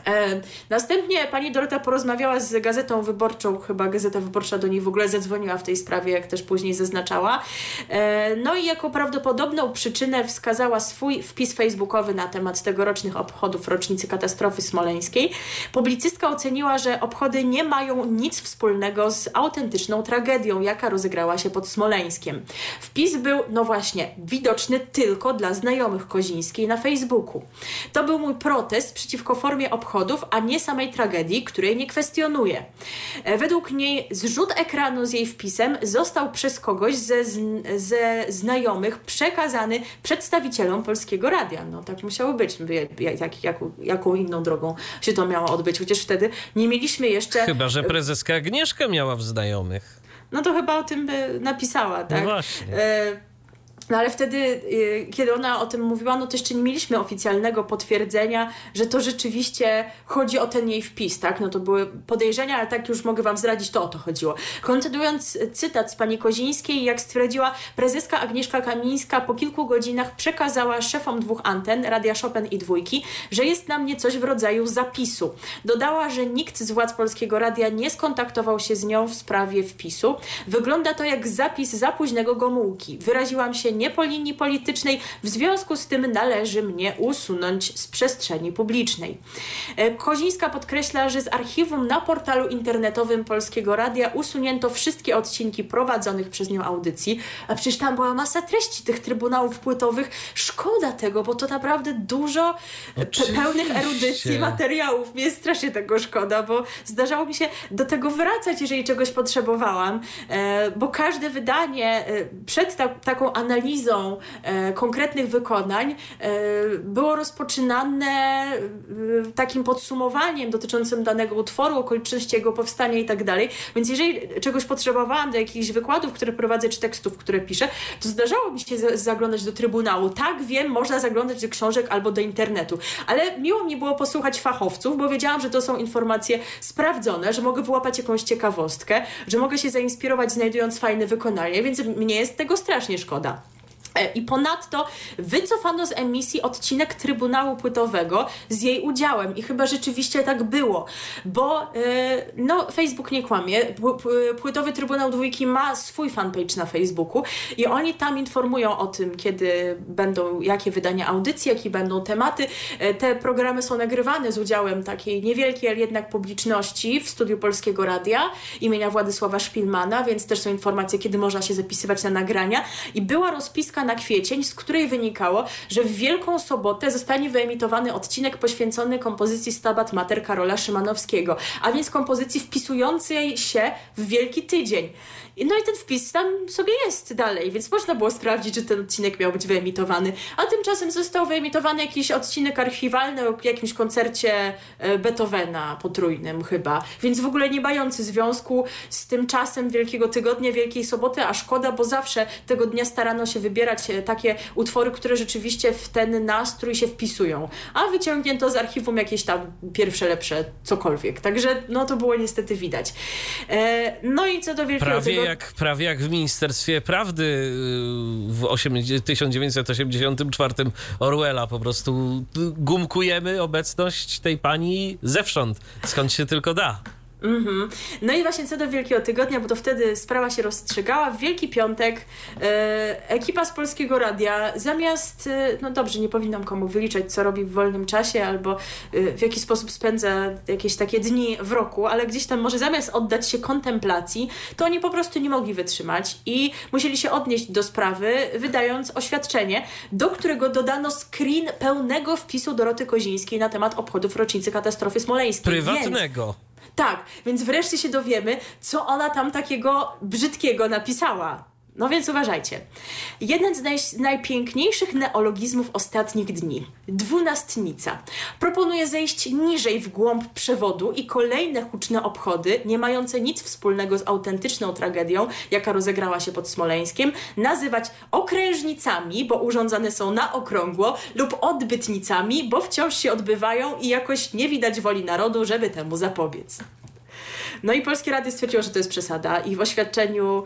E, następnie pani Dorota porozmawiała z Gazetą Wyborczą, chyba Gazeta Wyborcza do niej w ogóle zadzwoniła w tej sprawie, jak też później zaznaczała. E, no i jako prawdopodobną przyczynę wskazała swój wpis facebookowy na temat tegorocznych obchodów rocznicy katastrofy smoleńskiej. Publicystka oceniła, że obchody nie mają nic wspólnego z autentyczną tragedią, jaka rozegrała się pod Smoleńskiem. Wpis był, no właśnie, widoczny tylko dla znajomych Kozińskiej na Facebooku. To był mój protest przeciwko formie obchodów obchodów, a nie samej tragedii, której nie kwestionuje. E, według niej zrzut ekranu z jej wpisem został przez kogoś ze, ze znajomych przekazany przedstawicielom Polskiego Radia. No tak musiało być. Jak, jak, jaką inną drogą się to miało odbyć? Chociaż wtedy nie mieliśmy jeszcze... Chyba, że prezeska Agnieszka miała w znajomych. No to chyba o tym by napisała, tak? No właśnie. E No ale wtedy, y, kiedy ona o tym mówiła, no to jeszcze nie mieliśmy oficjalnego potwierdzenia, że to rzeczywiście chodzi o ten jej wpis, tak? No to były podejrzenia, ale tak już mogę wam zdradzić, to o to chodziło. Kontynuując cytat z pani Kozińskiej, jak stwierdziła prezeska Agnieszka Kamińska, po kilku godzinach przekazała szefom dwóch anten, Radia Chopin i Dwójki, że jest na mnie coś w rodzaju zapisu. Dodała, że nikt z władz Polskiego Radia nie skontaktował się z nią w sprawie wpisu. Wygląda to jak zapis za późnego Gomułki. Wyraziłam się nie po linii politycznej, w związku z tym należy mnie usunąć z przestrzeni publicznej. E, Kozińska podkreśla, że z archiwum na portalu internetowym Polskiego Radia usunięto wszystkie odcinki prowadzonych przez nią audycji, a przecież tam była masa treści tych trybunałów płytowych. Szkoda tego, bo to naprawdę dużo e, pe- pełnych erudycji materiałów. Jest strasznie tego szkoda, bo zdarzało mi się do tego wracać, jeżeli czegoś potrzebowałam, e, bo każde wydanie przed ta, taką analizą e, konkretnych wykonań e, było rozpoczynane e, takim podsumowaniem dotyczącym danego utworu, okoliczności jego powstania i tak dalej. Więc jeżeli czegoś potrzebowałam do jakichś wykładów, które prowadzę, czy tekstów, które piszę, to zdarzało mi się za- zaglądać do Trybunału. Tak, wiem, można zaglądać do książek albo do internetu, ale miło mi było posłuchać fachowców, bo wiedziałam, że to są informacje sprawdzone, że mogę wyłapać jakąś ciekawostkę, że mogę się zainspirować znajdując fajne wykonanie, więc mnie jest tego strasznie szkoda. E, I ponadto wycofano z emisji odcinek Trybunału Płytowego z jej udziałem. I chyba rzeczywiście tak było, bo e, no, Facebook nie kłamie. Pł- pł- Płytowy Trybunał Dwójki ma swój fanpage na Facebooku i oni tam informują o tym, kiedy będą, jakie wydania audycji, jakie będą tematy. E, Te programy są nagrywane z udziałem takiej niewielkiej, ale jednak publiczności w studiu Polskiego Radia imienia Władysława Szpilmana, więc też są informacje, kiedy można się zapisywać na nagrania. I była rozpiska na kwiecień, z której wynikało, że w Wielką Sobotę zostanie wyemitowany odcinek poświęcony kompozycji Stabat Mater Karola Szymanowskiego, a więc kompozycji wpisującej się w Wielki Tydzień. No i ten wpis tam sobie jest dalej, więc można było sprawdzić, czy ten odcinek miał być wyemitowany. A tymczasem został wyemitowany jakiś odcinek archiwalny o jakimś koncercie e, Beethovena potrójnym chyba, więc w ogóle nie mający związku z tym czasem Wielkiego Tygodnia, Wielkiej Soboty, a szkoda, bo zawsze tego dnia starano się wybierać e, takie utwory, które rzeczywiście w ten nastrój się wpisują. A wyciągnięto z archiwum jakieś tam pierwsze, lepsze, cokolwiek. Także no to było niestety widać. E, no i co do Wielkiego Prawie jak, prawie jak w Ministerstwie Prawdy y, w 80 1984 Orwella. Po prostu gumkujemy obecność tej pani zewsząd, skąd się tylko da. Mhm. No i właśnie co do Wielkiego Tygodnia, bo to wtedy sprawa się rozstrzygała. W Wielki Piątek e, ekipa z Polskiego Radia zamiast, e, no dobrze, nie powinnam komu wyliczać, co robi w wolnym czasie albo e, w jaki sposób spędza jakieś takie dni w roku, ale gdzieś tam może zamiast oddać się kontemplacji, to oni po prostu nie mogli wytrzymać i musieli się odnieść do sprawy, wydając oświadczenie, do którego dodano screen pełnego wpisu Doroty Kozińskiej na temat obchodów rocznicy katastrofy smoleńskiej. Więc, Prywatnego. Tak, więc wreszcie się dowiemy, co ona tam takiego brzydkiego napisała. No więc uważajcie. Jeden z naj, najpiękniejszych neologizmów ostatnich dni. Dwunastnica. Proponuje zejść niżej w głąb przewodu i kolejne huczne obchody, nie mające nic wspólnego z autentyczną tragedią, jaka rozegrała się pod Smoleńskiem, nazywać okrężnicami, bo urządzane są na okrągło, lub odbytnicami, bo wciąż się odbywają i jakoś nie widać woli narodu, żeby temu zapobiec. No i Polskie Radio stwierdziło, że to jest przesada i w oświadczeniu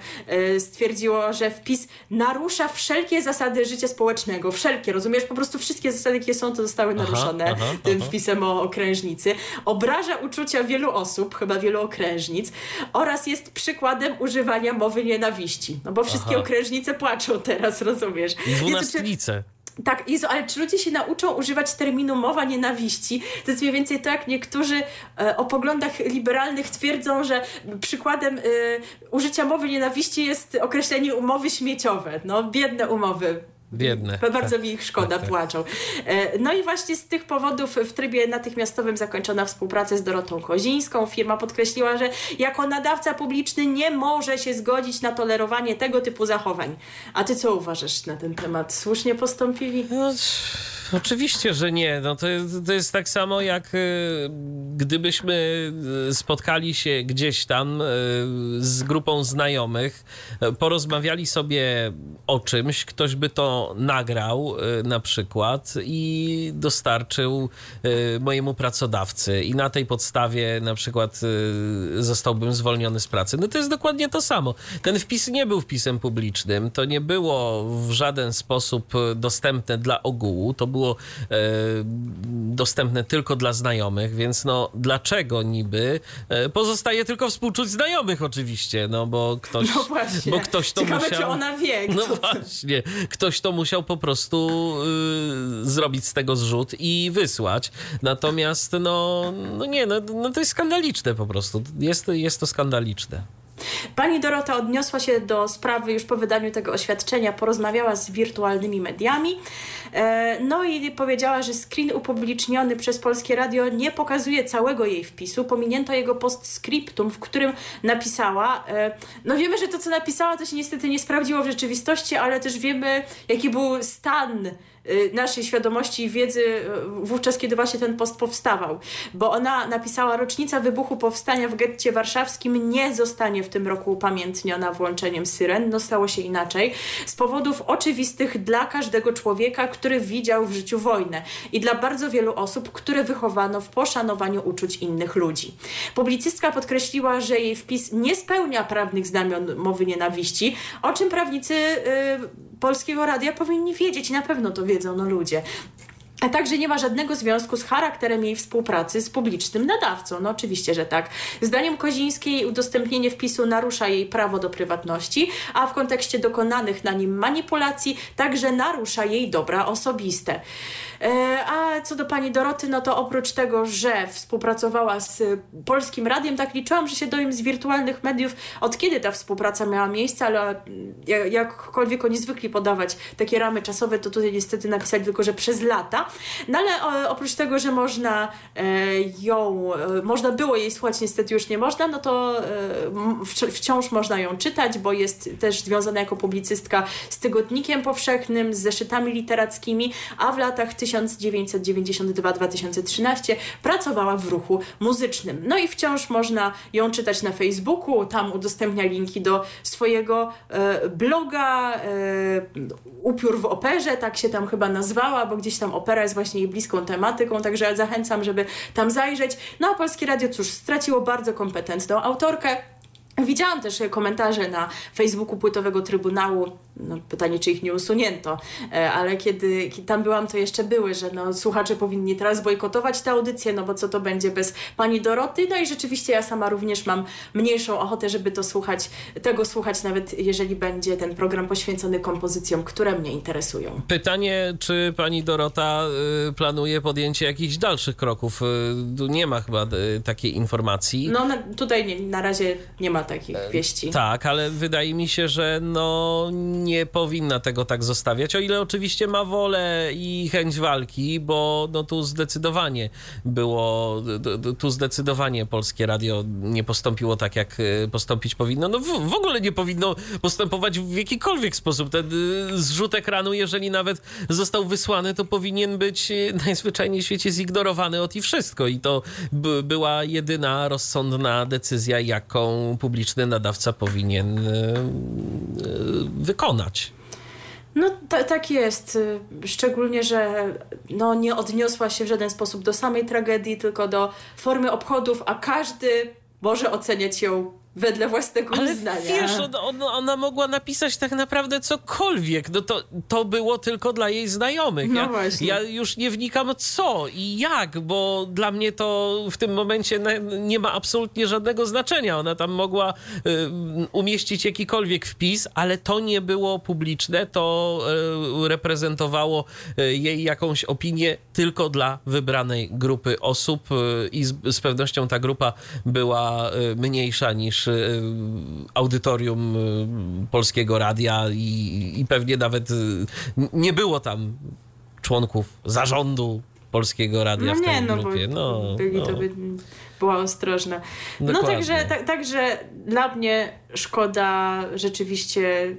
y, stwierdziło, że wpis narusza wszelkie zasady życia społecznego. Wszelkie, rozumiesz? Po prostu wszystkie zasady, jakie są, to zostały naruszone aha, tym aha. wpisem o okrężnicy. Obraża uczucia wielu osób, chyba wielu okrężnic oraz jest przykładem używania mowy nienawiści. No bo wszystkie okrężnice płaczą teraz, rozumiesz? I dwunastnice. Tak, Jezu, ale czy ludzie się nauczą używać terminu mowa nienawiści? To jest mniej więcej to, jak niektórzy e, o poglądach liberalnych twierdzą, że przykładem e, użycia mowy nienawiści jest określenie umowy śmieciowe. No, biedne umowy. Biedne. Bardzo mi ich szkoda, Tak, tak. płaczą. E, No i właśnie z tych powodów w trybie natychmiastowym zakończona współpraca z Dorotą Kozińską. Firma podkreśliła, że jako nadawca publiczny nie może się zgodzić na tolerowanie tego typu zachowań. A ty co uważasz na ten temat? Słusznie postąpili? No, Oczywiście, że nie. No to, to jest tak samo jak y, gdybyśmy y, spotkali się gdzieś tam y, z grupą znajomych, porozmawiali sobie o czymś, ktoś by to nagrał y, na przykład i dostarczył y, mojemu pracodawcy i na tej podstawie na przykład y, zostałbym zwolniony z pracy. No to jest dokładnie to samo. Ten wpis nie był wpisem publicznym, to nie było w żaden sposób dostępne dla ogółu, to było dostępne tylko dla znajomych, więc no dlaczego niby? Pozostaje tylko współczuć znajomych oczywiście, no bo ktoś, No właśnie. bo ktoś to Ciekawe, musiał... czy ona wie. No kto to- właśnie, ktoś to musiał po prostu y, zrobić z tego zrzut i wysłać. Natomiast no, no nie, no, no to jest skandaliczne po prostu. Jest, jest to skandaliczne. Pani Dorota odniosła się do sprawy już po wydaniu tego oświadczenia, porozmawiała z wirtualnymi mediami. E, No i powiedziała, że screen upubliczniony przez Polskie Radio nie pokazuje całego jej wpisu. Pominięto jego postscriptum, w którym napisała. e, No wiemy, że to, co napisała, to się niestety nie sprawdziło w rzeczywistości, ale też wiemy, jaki był stan y, naszej świadomości i wiedzy wówczas, kiedy właśnie ten post powstawał. Bo ona napisała, rocznica wybuchu powstania w getcie warszawskim nie zostanie w tym roku upamiętniona włączeniem syren. No stało się inaczej. Z powodów oczywistych dla każdego człowieka, który widział w życiu wojnę i dla bardzo wielu osób, które wychowano w poszanowaniu uczuć innych ludzi. Publicystka podkreśliła, że jej wpis nie spełnia prawnych znamion mowy nienawiści, o czym prawnicy y, Polskiego Radia powinni wiedzieć i na pewno to wiedzą no ludzie. A także nie ma żadnego związku z charakterem jej współpracy z publicznym nadawcą. No oczywiście, że tak. Zdaniem Kozińskiej udostępnienie wpisu narusza jej prawo do prywatności, a w kontekście dokonanych na nim manipulacji także narusza jej dobra osobiste. E, A co do pani Doroty, no to oprócz tego, że współpracowała z Polskim Radiem, tak liczyłam, że się dowiem z wirtualnych mediów, od kiedy ta współpraca miała miejsce, ale jak- jakkolwiek oni zwykli podawać takie ramy czasowe, to tutaj niestety napisali tylko, że przez lata. No ale oprócz tego, że można e, ją, e, można było jej słuchać, niestety już nie można, no to wciąż można ją czytać, bo jest też związana jako publicystka z Tygodnikiem Powszechnym, z zeszytami literackimi, a w latach 1992-2013 pracowała w ruchu muzycznym. No i wciąż można ją czytać na Facebooku, tam udostępnia linki do swojego e, bloga e, Upiór w operze, tak się tam chyba nazwała, bo gdzieś tam opera jest właśnie jej bliską tematyką, także zachęcam, żeby tam zajrzeć. No a Polskie Radio, cóż, straciło bardzo kompetentną autorkę. Widziałam też komentarze na Facebooku Płytowego Trybunału. No, pytanie, czy ich nie usunięto, E, ale kiedy, kiedy tam byłam, to jeszcze były, że no, słuchacze powinni teraz bojkotować tę audycję, no bo co to będzie bez pani Doroty. No i rzeczywiście ja sama również mam mniejszą ochotę, żeby to słuchać, tego słuchać, nawet jeżeli będzie ten program poświęcony kompozycjom, które mnie interesują. Pytanie, czy pani Dorota y, planuje podjęcie jakichś dalszych kroków? Y, tu nie ma chyba y, takiej informacji. No na, tutaj nie, na razie nie ma takich wieści. Tak, ale wydaje mi się, że no nie powinna tego tak zostawiać, o ile oczywiście ma wolę i chęć walki, bo no tu zdecydowanie było, tu zdecydowanie Polskie Radio nie postąpiło tak, jak y, postąpić powinno. No w, w ogóle nie powinno postępować w jakikolwiek sposób. Ten y, zrzut ekranu, jeżeli nawet został wysłany, to powinien być y, najzwyczajniej w świecie zignorowany od i wszystko. I to była jedyna rozsądna decyzja, jaką publiczny nadawca powinien y, No ta, tak jest. Y, Szczególnie, że no, nie odniosła się w żaden sposób do samej tragedii, tylko do formy obchodów, a każdy może oceniać ją wedle własnego Ale uznania. wiesz, on, on, ona mogła napisać tak naprawdę cokolwiek. No to, to było tylko dla jej znajomych. No ja, właśnie. ja już nie wnikam co i jak, bo dla mnie to w tym momencie nie ma absolutnie żadnego znaczenia. Ona tam mogła y, umieścić jakikolwiek wpis, ale to nie było publiczne, to y, reprezentowało y, jej jakąś opinię tylko dla wybranej grupy osób i z, z pewnością ta grupa była mniejsza niż y, audytorium y, Polskiego Radia i, i pewnie nawet y, nie było tam członków zarządu Polskiego Radia No w tej nie, no bo grupie. No, byli no. Była ostrożna. No Dokładnie. także, ta, także dla mnie szkoda rzeczywiście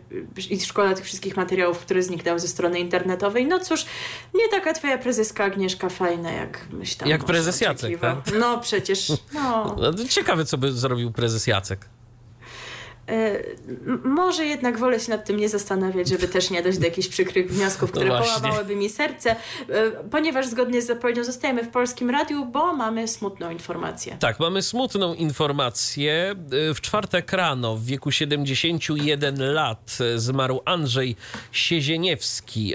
i szkoda tych wszystkich materiałów, które zniknęły ze strony internetowej. No cóż, nie taka twoja prezeska Agnieszka fajna, jak myślałam. Jak prezes Jacek, tak? No przecież, no. No, Ciekawe, co by zrobił prezes Jacek. E, może jednak wolę się nad tym nie zastanawiać, żeby też nie dojść do jakichś przykrych wniosków, które No połamałyby mi serce, e, ponieważ zgodnie z zapowiedzią zostajemy w Polskim Radiu, bo mamy smutną informację. Tak, mamy smutną informację. W czwartek rano, w wieku 71 lat, zmarł Andrzej Siezieniewski.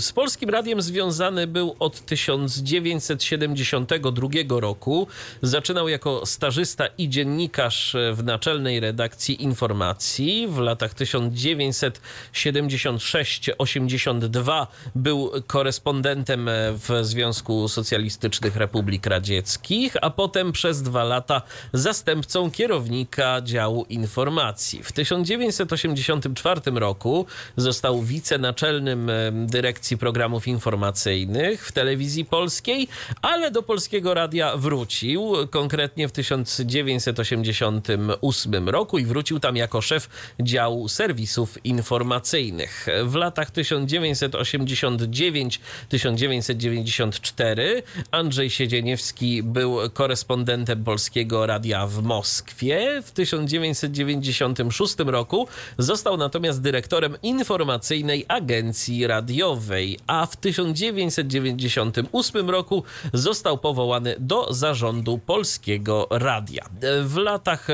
Z Polskim Radiem związany był od 1972 roku. Zaczynał jako stażysta i dziennikarz w naczelnej redakcji informacji. W latach 1976-82 był korespondentem w Związku Socjalistycznych Republik Radzieckich, a potem przez dwa lata zastępcą kierownika działu informacji. W 1984 roku został wicenaczelnym em, dyrekcji programów informacyjnych w telewizji polskiej, ale do Polskiego Radia wrócił, konkretnie w 1988 roku i wrócił tam jako szef działu serwisów informacyjnych. W latach 1989-1994 Andrzej Siedzieniewski był korespondentem Polskiego Radia w Moskwie. W 1996 roku został natomiast dyrektorem informacyjnej agencji radiowej, a w 1998 roku został powołany do zarządu Polskiego Radia. W latach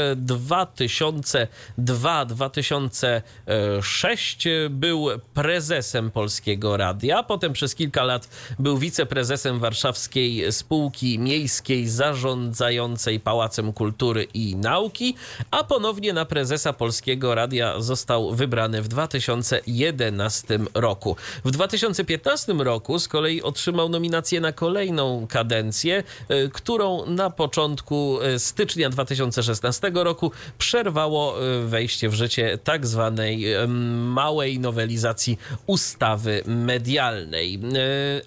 2002-2006 był prezesem Polskiego Radia, potem przez kilka lat był wiceprezesem warszawskiej spółki miejskiej zarządzającej Pałacem Kultury i Nauki, a ponownie na prezesa Polskiego Radia został wybrany w 2011 roku. W 2015 roku z kolei otrzymał nominację na kolejną kadencję, y, którą na początku y, stycznia 2016 roku przerwało y, wejście w życie tak zwanej małej nowelizacji ustawy medialnej. Y,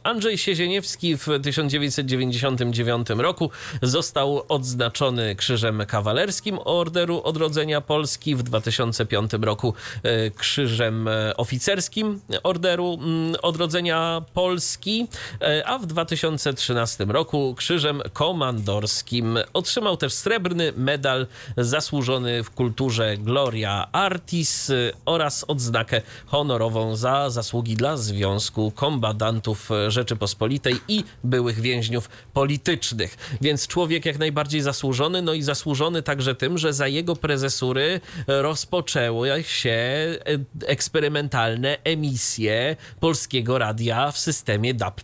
Andrzej Siezieniewski w 1999 roku został odznaczony Krzyżem Kawalerskim Orderu Odrodzenia Polski, w 2005 roku y, Krzyżem e, Oficerskim Orderu mm, Odrodzenia Polski, e, a w 2013 roku Krzyżem Komandorskim. Otrzymał też srebrny medal zasłużony w kulturze Gloria Artis y, oraz odznakę honorową za zasługi dla Związku Kombatantów Rzeczypospolitej i byłych więźniów politycznych. Więc człowiek jak najbardziej zasłużony, no i zasłużony także tym, że za jego prezesury rozpoczęły się e, eksperymentalne emisje Polskiego Radia w systemie DAB+.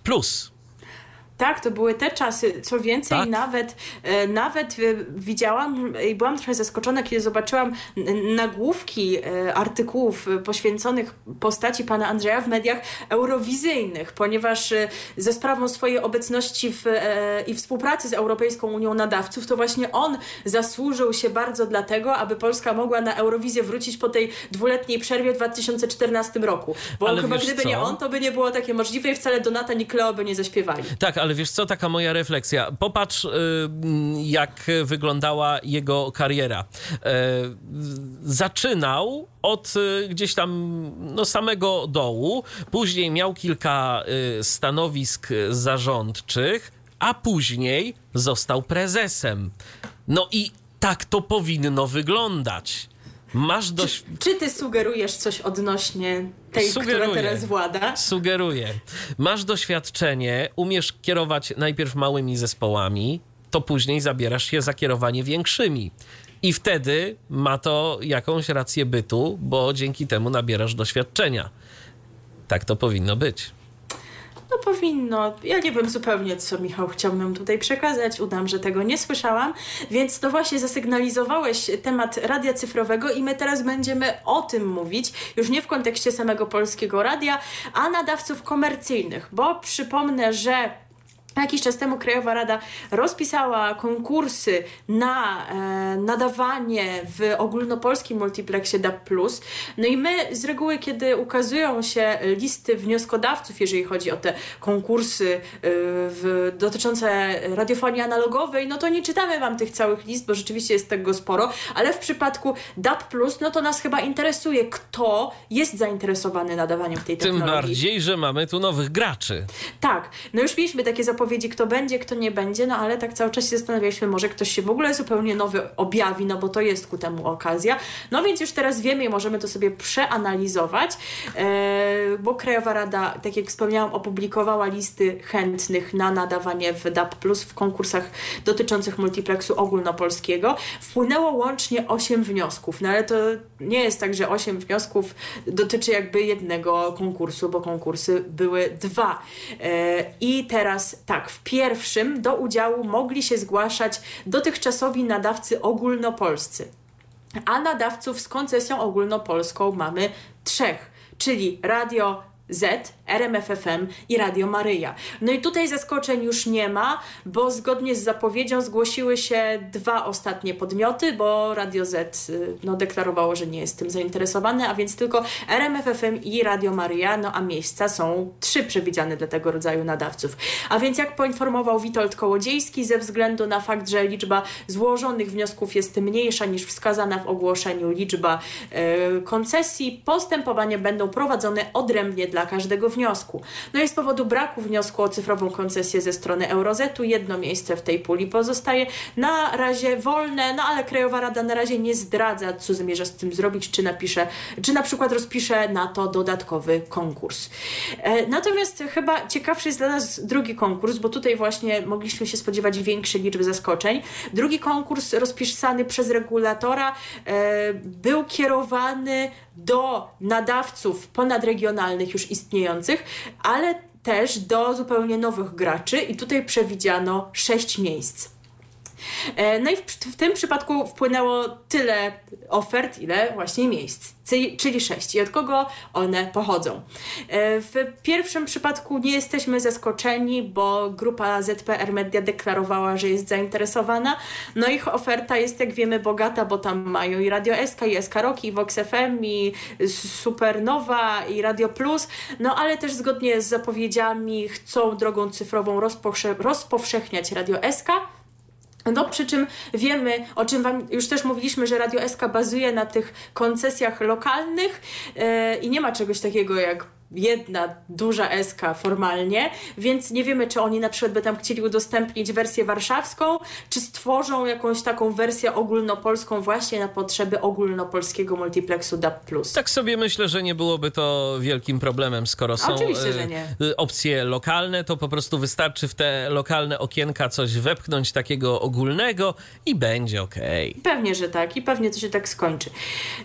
Tak, to były te czasy. Co więcej, Tak? nawet, e, nawet e, widziałam i byłam trochę zaskoczona, kiedy zobaczyłam nagłówki e, artykułów poświęconych postaci pana Andrzeja w mediach eurowizyjnych, ponieważ ze sprawą swojej obecności w, i współpracy z Europejską Unią Nadawców, to właśnie on zasłużył się bardzo dlatego, aby Polska mogła na Eurowizję wrócić po tej dwuletniej przerwie w 2014 roku. Bo Ale chyba gdyby co? nie on, to by nie było takie możliwe i wcale Donata ni Cleo by nie zaśpiewali. Tak, ale wiesz co, taka moja refleksja. Popatrz, y, jak wyglądała jego kariera. Y, Zaczynał od y, gdzieś tam no, samego dołu, później miał kilka y, stanowisk zarządczych, a później został prezesem. No i tak to powinno wyglądać. Masz dość. Czy ty sugerujesz coś odnośnie tej, Sugeruję. która teraz włada? Sugeruję. Masz doświadczenie, umiesz kierować najpierw małymi zespołami, to później zabierasz się za kierowanie większymi. I wtedy ma to jakąś rację bytu, bo dzięki temu nabierasz doświadczenia. Tak to powinno być. No powinno. Ja nie wiem zupełnie, co Michał chciał nam tutaj przekazać. Udam, że tego nie słyszałam. Więc to właśnie zasygnalizowałeś temat radia cyfrowego i my teraz będziemy o tym mówić, już nie w kontekście samego polskiego radia, a nadawców komercyjnych, bo przypomnę, że Jakiś czas temu Krajowa Rada rozpisała konkursy na e, nadawanie w ogólnopolskim multiplexie DAB+. No i my z reguły, kiedy ukazują się listy wnioskodawców, jeżeli chodzi o te konkursy e, w, dotyczące radiofonii analogowej, no to nie czytamy Wam tych całych list, bo rzeczywiście jest tego sporo, ale w przypadku DAB+, no to nas chyba interesuje, kto jest zainteresowany nadawaniem w tej Tym technologii. bardziej, że mamy tu nowych graczy. Tak, no już mieliśmy takie zapowiedzi, kto będzie, kto nie będzie, no ale tak cały czas się zastanawialiśmy, może ktoś się w ogóle zupełnie nowy objawi, no bo to jest ku temu okazja. No więc już teraz wiemy i możemy to sobie przeanalizować, e, bo Krajowa Rada, tak jak wspomniałam, opublikowała listy chętnych na nadawanie w DAB+, w konkursach dotyczących multiplexu ogólnopolskiego. Wpłynęło łącznie 8 wniosków, no ale to nie jest tak, że 8 wniosków dotyczy jakby jednego konkursu, bo konkursy były dwa. E, I teraz tak, w pierwszym do udziału mogli się zgłaszać dotychczasowi nadawcy ogólnopolscy. A nadawców z koncesją ogólnopolską mamy trzech, czyli Radio Z, RMFFM i Radio Maryja. No i tutaj zaskoczeń już nie ma, bo zgodnie z zapowiedzią zgłosiły się dwa ostatnie podmioty, bo Radio Z y, no, deklarowało, że nie jest tym zainteresowane, a więc tylko RMFFM i Radio Maryja, no a miejsca są trzy przewidziane dla tego rodzaju nadawców. A więc jak poinformował Witold Kołodziejski, ze względu na fakt, że liczba złożonych wniosków jest mniejsza niż wskazana w ogłoszeniu liczba e, koncesji, postępowania będą prowadzone odrębnie dla każdego wniosku. No i z powodu braku wniosku o cyfrową koncesję ze strony Eurozetu jedno miejsce w tej puli pozostaje na razie wolne, no ale Krajowa Rada na razie nie zdradza, co zamierza z tym zrobić, czy napisze, czy na przykład rozpisze na to dodatkowy konkurs. E, natomiast chyba ciekawszy jest dla nas drugi konkurs, bo tutaj właśnie mogliśmy się spodziewać większej liczby zaskoczeń. Drugi konkurs rozpisany przez regulatora e, był kierowany do nadawców ponadregionalnych już istniejących, ale też do zupełnie nowych graczy i tutaj przewidziano sześć miejsc. E, No i w, w tym przypadku wpłynęło tyle ofert, ile właśnie miejsc, czyli sześć. I od kogo one pochodzą? E, W pierwszym przypadku nie jesteśmy zaskoczeni, bo grupa ZPR Media deklarowała, że jest zainteresowana. No ich oferta jest, jak wiemy, bogata, bo tam mają i Radio SK, i SK Rock, i Vox FM, i Supernowa, i Radio Plus. No ale też zgodnie z zapowiedziami chcą drogą cyfrową rozpowszechniać Radio SK. No, przy czym wiemy, o czym Wam już też mówiliśmy, że Radio SK bazuje na tych koncesjach lokalnych e, i nie ma czegoś takiego jak jedna duża SK formalnie, więc nie wiemy, czy oni na przykład by tam chcieli udostępnić wersję warszawską, czy stworzą jakąś taką wersję ogólnopolską właśnie na potrzeby ogólnopolskiego multiplexu DAB+. Tak sobie myślę, że nie byłoby to wielkim problemem, skoro są Oczywiście, e, że nie. e, opcje lokalne, to po prostu wystarczy w te lokalne okienka coś wepchnąć takiego ogólnego i będzie okej. Pewnie, że tak i pewnie to się tak skończy.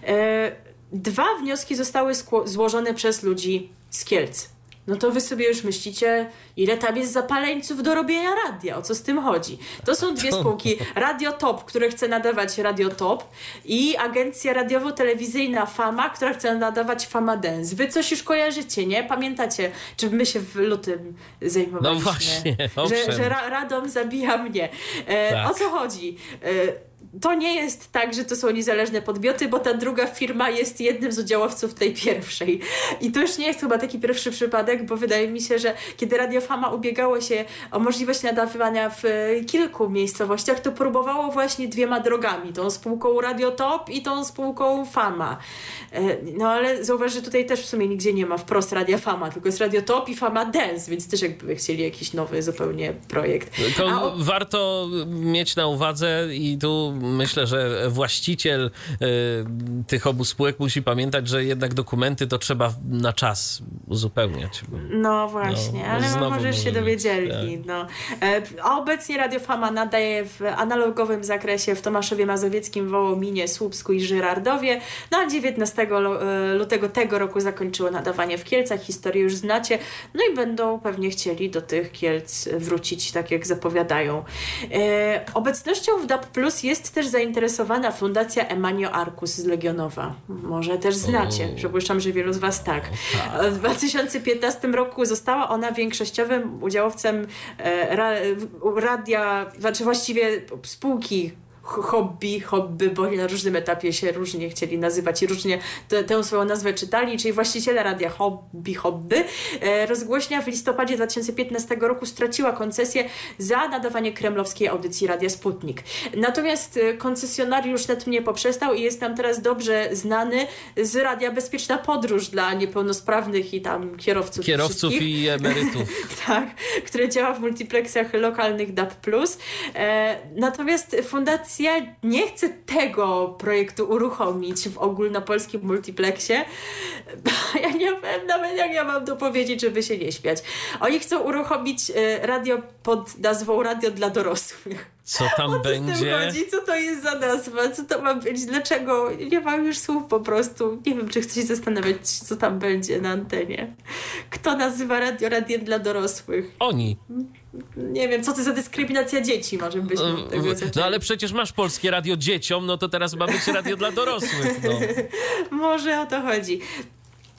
E, dwa wnioski zostały złożone przez ludzi z Kielc. No to wy sobie już myślicie, ile tam jest zapaleńców do robienia radia, o co z tym chodzi. To są dwie spółki. Radio Top, które chce nadawać Radio Top i agencja radiowo-telewizyjna Fama, która chce nadawać Fama Dance. Wy coś już kojarzycie, nie? Pamiętacie, czy my się w lutym zajmowaliśmy? No właśnie, że, owszem. że ra- Radom zabija mnie. E, Tak. O co chodzi? E, to nie jest tak, że to są niezależne podmioty, bo ta druga firma jest jednym z udziałowców tej pierwszej. I to już nie jest chyba taki pierwszy przypadek, bo wydaje mi się, że kiedy Radio Fama ubiegało się o możliwość nadawania w e, kilku miejscowościach, to próbowało właśnie dwiema drogami. Tą spółką Radio Top i tą spółką Fama. E, No ale zauważ, że tutaj też w sumie nigdzie nie ma wprost Radia Fama, tylko jest Radio Top i Fama Dance, więc też jakby chcieli jakiś nowy zupełnie projekt. To o- warto mieć na uwadze i tu myślę, że właściciel y, tych obu spółek musi pamiętać, że jednak dokumenty to trzeba na czas uzupełniać. No właśnie, No, ale znowu może się dowiedzieli. No. E, A obecnie Radio Fama nadaje w analogowym zakresie w Tomaszowie Mazowieckim, Wołominie, Słupsku i Żyrardowie. No a 19 lo- e, lutego tego roku zakończyło nadawanie w Kielcach. Historię już znacie. No i będą pewnie chcieli do tych Kielc wrócić, tak jak zapowiadają. E, Obecnością w DAB Plus jest jest też zainteresowana Fundacja Emanio Arcus z Legionowa. Może też znacie, O. przypuszczam, że wielu z Was tak. W 2015 roku została ona większościowym udziałowcem e, ra, radia, znaczy właściwie spółki hobby, hobby, bo na różnym etapie się różnie chcieli nazywać i różnie te, tę swoją nazwę czytali, czyli właściciele radia hobby, hobby. E, rozgłośnia w listopadzie 2015 roku straciła koncesję za nadawanie kremlowskiej audycji Radia Sputnik. Natomiast e, koncesjonariusz net mnie poprzestał i jest nam teraz dobrze znany z Radia Bezpieczna Podróż dla niepełnosprawnych i tam kierowców. Kierowców i emerytów. Tak, które działa w multiplexach lokalnych DAB+. E, natomiast fundacja nie chce tego projektu uruchomić w ogólnopolskim multiplexie. Ja nie wiem nawet jak ja mam to powiedzieć, żeby się nie śmiać. Oni chcą uruchomić e, radio pod nazwą Radio dla dorosłych. Co tam Co z tym będzie? chodzi? Co to jest za nazwa? Co to ma być? Dlaczego? Nie mam już słów po prostu. Nie wiem, czy chcę się zastanawiać, co tam będzie na antenie. Kto nazywa radio radiem dla dorosłych? Oni. Nie wiem, co to za dyskryminacja dzieci może być. od tego No zaczęli. ale przecież masz polskie radio dzieciom, no to teraz ma być radio dla dorosłych. No. Może o to chodzi.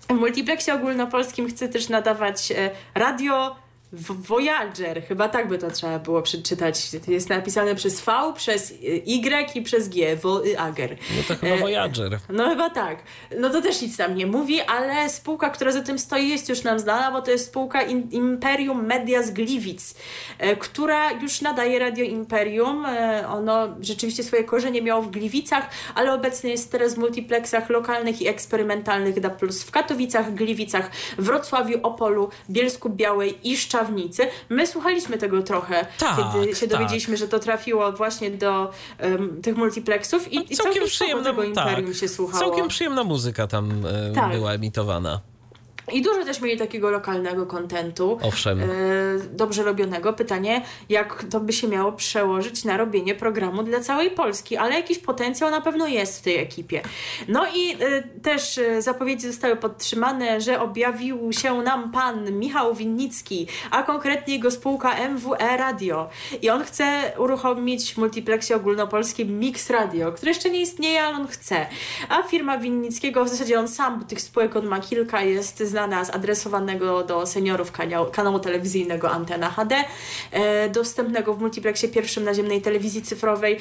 W multiplexie ogólnopolskim chcę też nadawać e, radio Voyager. Chyba tak by to trzeba było przeczytać. Jest napisane przez V, przez Y i przez G. Voyager. no to chyba E, Voyager. No chyba tak. No to też nic tam nie mówi, ale spółka, która za tym stoi jest już nam znana, bo to jest spółka Imperium Media z Gliwic, e, która już nadaje Radio Imperium. E, ono rzeczywiście swoje korzenie miało w Gliwicach, ale obecnie jest teraz w multiplexach lokalnych i eksperymentalnych DA+, w Katowicach, Gliwicach, Wrocławiu, Opolu, Bielsku Białej i Szczawnicy. My słuchaliśmy tego trochę, Tak, kiedy się tak. dowiedzieliśmy, że to trafiło właśnie do em, tych multiplexów i, i całkiem, przyjemna, tego Imperium tak, się słuchało. Całkiem przyjemna muzyka tam e, Tak. była emitowana. I dużo też mieli takiego lokalnego kontentu. Owszem. E, dobrze robionego. Pytanie, jak to by się miało przełożyć na robienie programu dla całej Polski, ale jakiś potencjał na pewno jest w tej ekipie. No i e, też e, zapowiedzi zostały podtrzymane, że objawił się nam pan Michał Winnicki, a konkretnie jego spółka MWE Radio. I on chce uruchomić w multiplexie ogólnopolskim Mix Radio, który jeszcze nie istnieje, ale on chce. A firma Winnickiego, w zasadzie on sam, bo tych spółek on ma kilka, jest znana z adresowanego do seniorów kanału, kanału telewizyjnego Antena HD, e, dostępnego w multiplexie pierwszym naziemnej telewizji cyfrowej,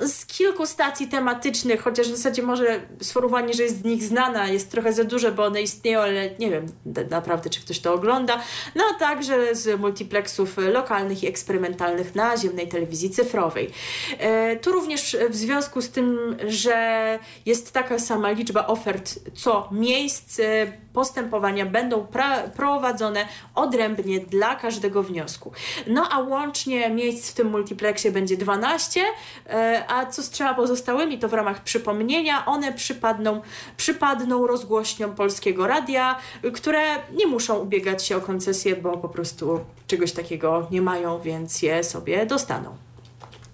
z kilku stacji tematycznych, chociaż w zasadzie może sformułowanie, że jest z nich znana, jest trochę za duże, bo one istnieją, ale nie wiem naprawdę, czy ktoś to ogląda. No a także z multiplexów lokalnych i eksperymentalnych naziemnej telewizji cyfrowej. E, tu również w związku z tym, że jest taka sama liczba ofert co miejsc, e, postępowania będą prowadzone odrębnie dla każdego wniosku. No a łącznie miejsc w tym multiplexie będzie 12, e, a co z trzema pozostałymi, to w ramach przypomnienia one przypadną, przypadną rozgłośniom Polskiego Radia, które nie muszą ubiegać się o koncesję, bo po prostu czegoś takiego nie mają, więc je sobie dostaną.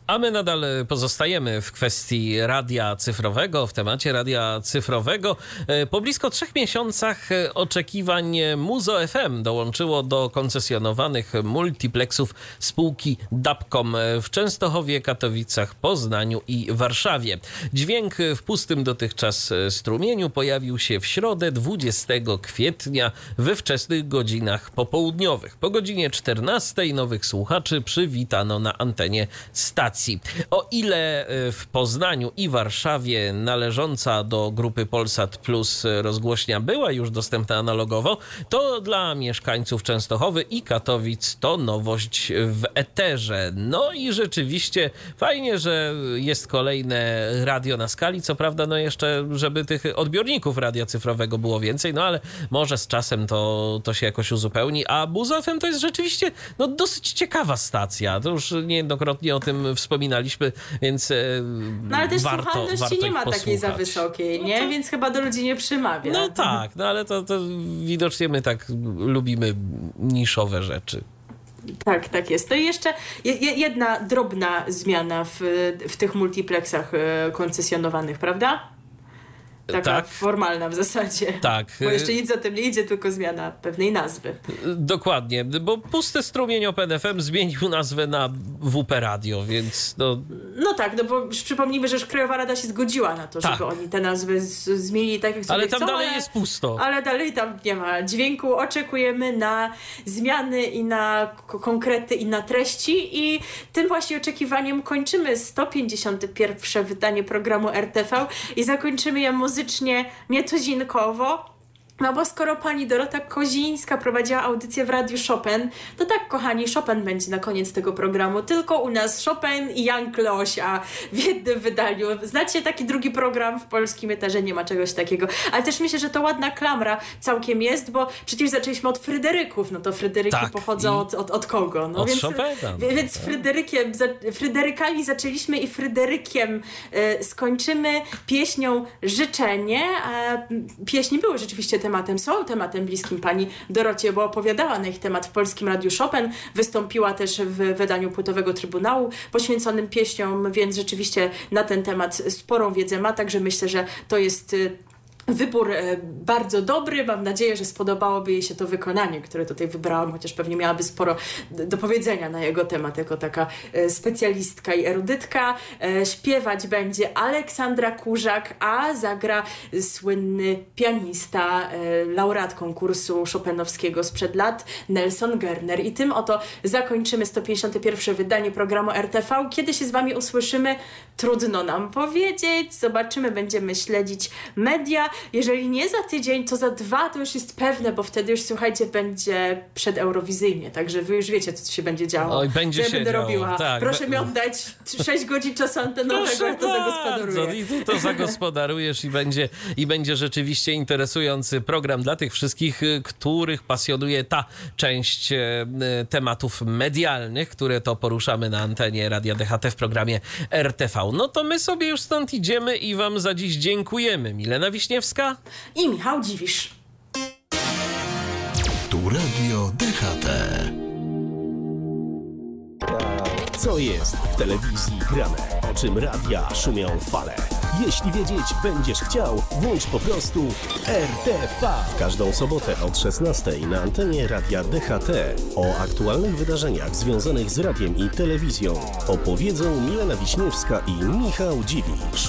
A my nadal pozostajemy w kwestii radia cyfrowego, w temacie radia cyfrowego. E, Po blisko trzech miesiącach e, oczekiwań Muzo FM dołączyło do koncesjonowanych multiplexów spółki Dapcom w Częstochowie, Katowicach, Poznaniu i Warszawie. Dźwięk w pustym dotychczas strumieniu pojawił się w środę 20 kwietnia we wczesnych godzinach popołudniowych. Po godzinie 14 nowych słuchaczy przywitano na antenie stacji. O ile y, w Poznaniu i Warszawie należąca do grupy Polsat Plus rozgłośnia była już dostępna analogowo, to dla mieszkańców Częstochowy i Katowic to nowość w eterze. No i rzeczywiście fajnie, że jest kolejne radio na skali. Co prawda, no jeszcze, żeby tych odbiorników radia cyfrowego było więcej, no ale może z czasem to, to się jakoś uzupełni. A Buzo FM to jest rzeczywiście no, dosyć ciekawa stacja. To już niejednokrotnie o tym wspominaliśmy, więc e, No ale też warto, słuchalności warto nie ma takiej za posłuchać. wysokiej, nie? Więc chyba do ludzi nie przemawia. No tak, no ale to, to widocznie my tak lubimy niszowe rzeczy. Tak, tak jest. To i jeszcze je- je- jedna drobna zmiana w, w tych multiplexach e, koncesjonowanych, prawda? Taka Tak. formalna w zasadzie. Tak. Bo jeszcze nic za tym nie idzie, tylko zmiana pewnej nazwy. Dokładnie, bo pusty strumień Open FM zmienił nazwę na WP Radio, więc no, No tak, no bo przypomnijmy, że już Krajowa Rada się zgodziła na to, Tak. żeby oni te nazwy zmienili tak, jak sobie ale tam chcą, dalej ale... jest pusto. Ale dalej tam nie ma dźwięku. Oczekujemy na zmiany i na konkrety i na treści. I tym właśnie oczekiwaniem kończymy 151 wydanie programu RTV i zakończymy je muzycznie nietuzinkowo. No bo skoro pani Dorota Kozińska prowadziła audycję w Radiu Chopin, to tak, kochani, Chopin będzie na koniec tego programu. Tylko u nas Chopin i Jan Klosia w jednym wydaniu. Znacie taki drugi program w polskim eterze? Nie ma czegoś takiego. Ale też myślę, że to ładna klamra całkiem jest, bo przecież zaczęliśmy od Fryderyków. No to Fryderyki Tak, pochodzą od, od, od kogo? No Od więc, Chopina, no Więc Fryderykiem, za, Fryderykami zaczęliśmy i Fryderykiem e, skończymy pieśnią Życzenie. A pieśni były rzeczywiście tematem, są tematem bliskim pani Dorocie, bo opowiadała na ich temat w Polskim Radiu Chopin. Wystąpiła też w wydaniu płytowego Trybunału poświęconym pieśniom, więc rzeczywiście na ten temat sporą wiedzę ma, także myślę, że to jest e, Wybór e, bardzo dobry. Mam nadzieję, że spodobałoby jej się to wykonanie, które tutaj wybrałam, chociaż pewnie miałaby sporo do powiedzenia na jego temat, jako taka e, specjalistka i erudytka. E, Śpiewać będzie Aleksandra Kurzak, a zagra słynny pianista, laureat konkursu Chopinowskiego sprzed lat, Nelson Gerner. I tym oto zakończymy 151 wydanie programu RTV. Kiedy się z Wami usłyszymy, trudno nam powiedzieć. Zobaczymy, będziemy śledzić media. Jeżeli nie za tydzień, to za dwa to już jest pewne, bo wtedy już słuchajcie, będzie przedeurowizyjnie, także wy już wiecie, co się będzie działo. Oj, będzie co ja się będę działo, robiła. tak. Proszę mi oddać 6 godzin czasu antenowego, ja to zagospodaruję. I ty to zagospodarujesz i będzie, i będzie rzeczywiście interesujący program dla tych wszystkich, y, których pasjonuje ta część e, y, tematów medialnych, które to poruszamy na antenie Radia DHT w programie RTV. No to my sobie już stąd idziemy i wam za dziś dziękujemy. Milena Wiśniewska. I Michał Dziwisz. Tu Radio DHT. Co jest w telewizji grane? O czym radia szumią fale? Jeśli wiedzieć będziesz chciał, włącz po prostu RTV. W każdą sobotę od 16 na antenie radia DHT. O aktualnych wydarzeniach związanych z radiem i telewizją opowiedzą Milena Wiśniewska i Michał Dziwisz.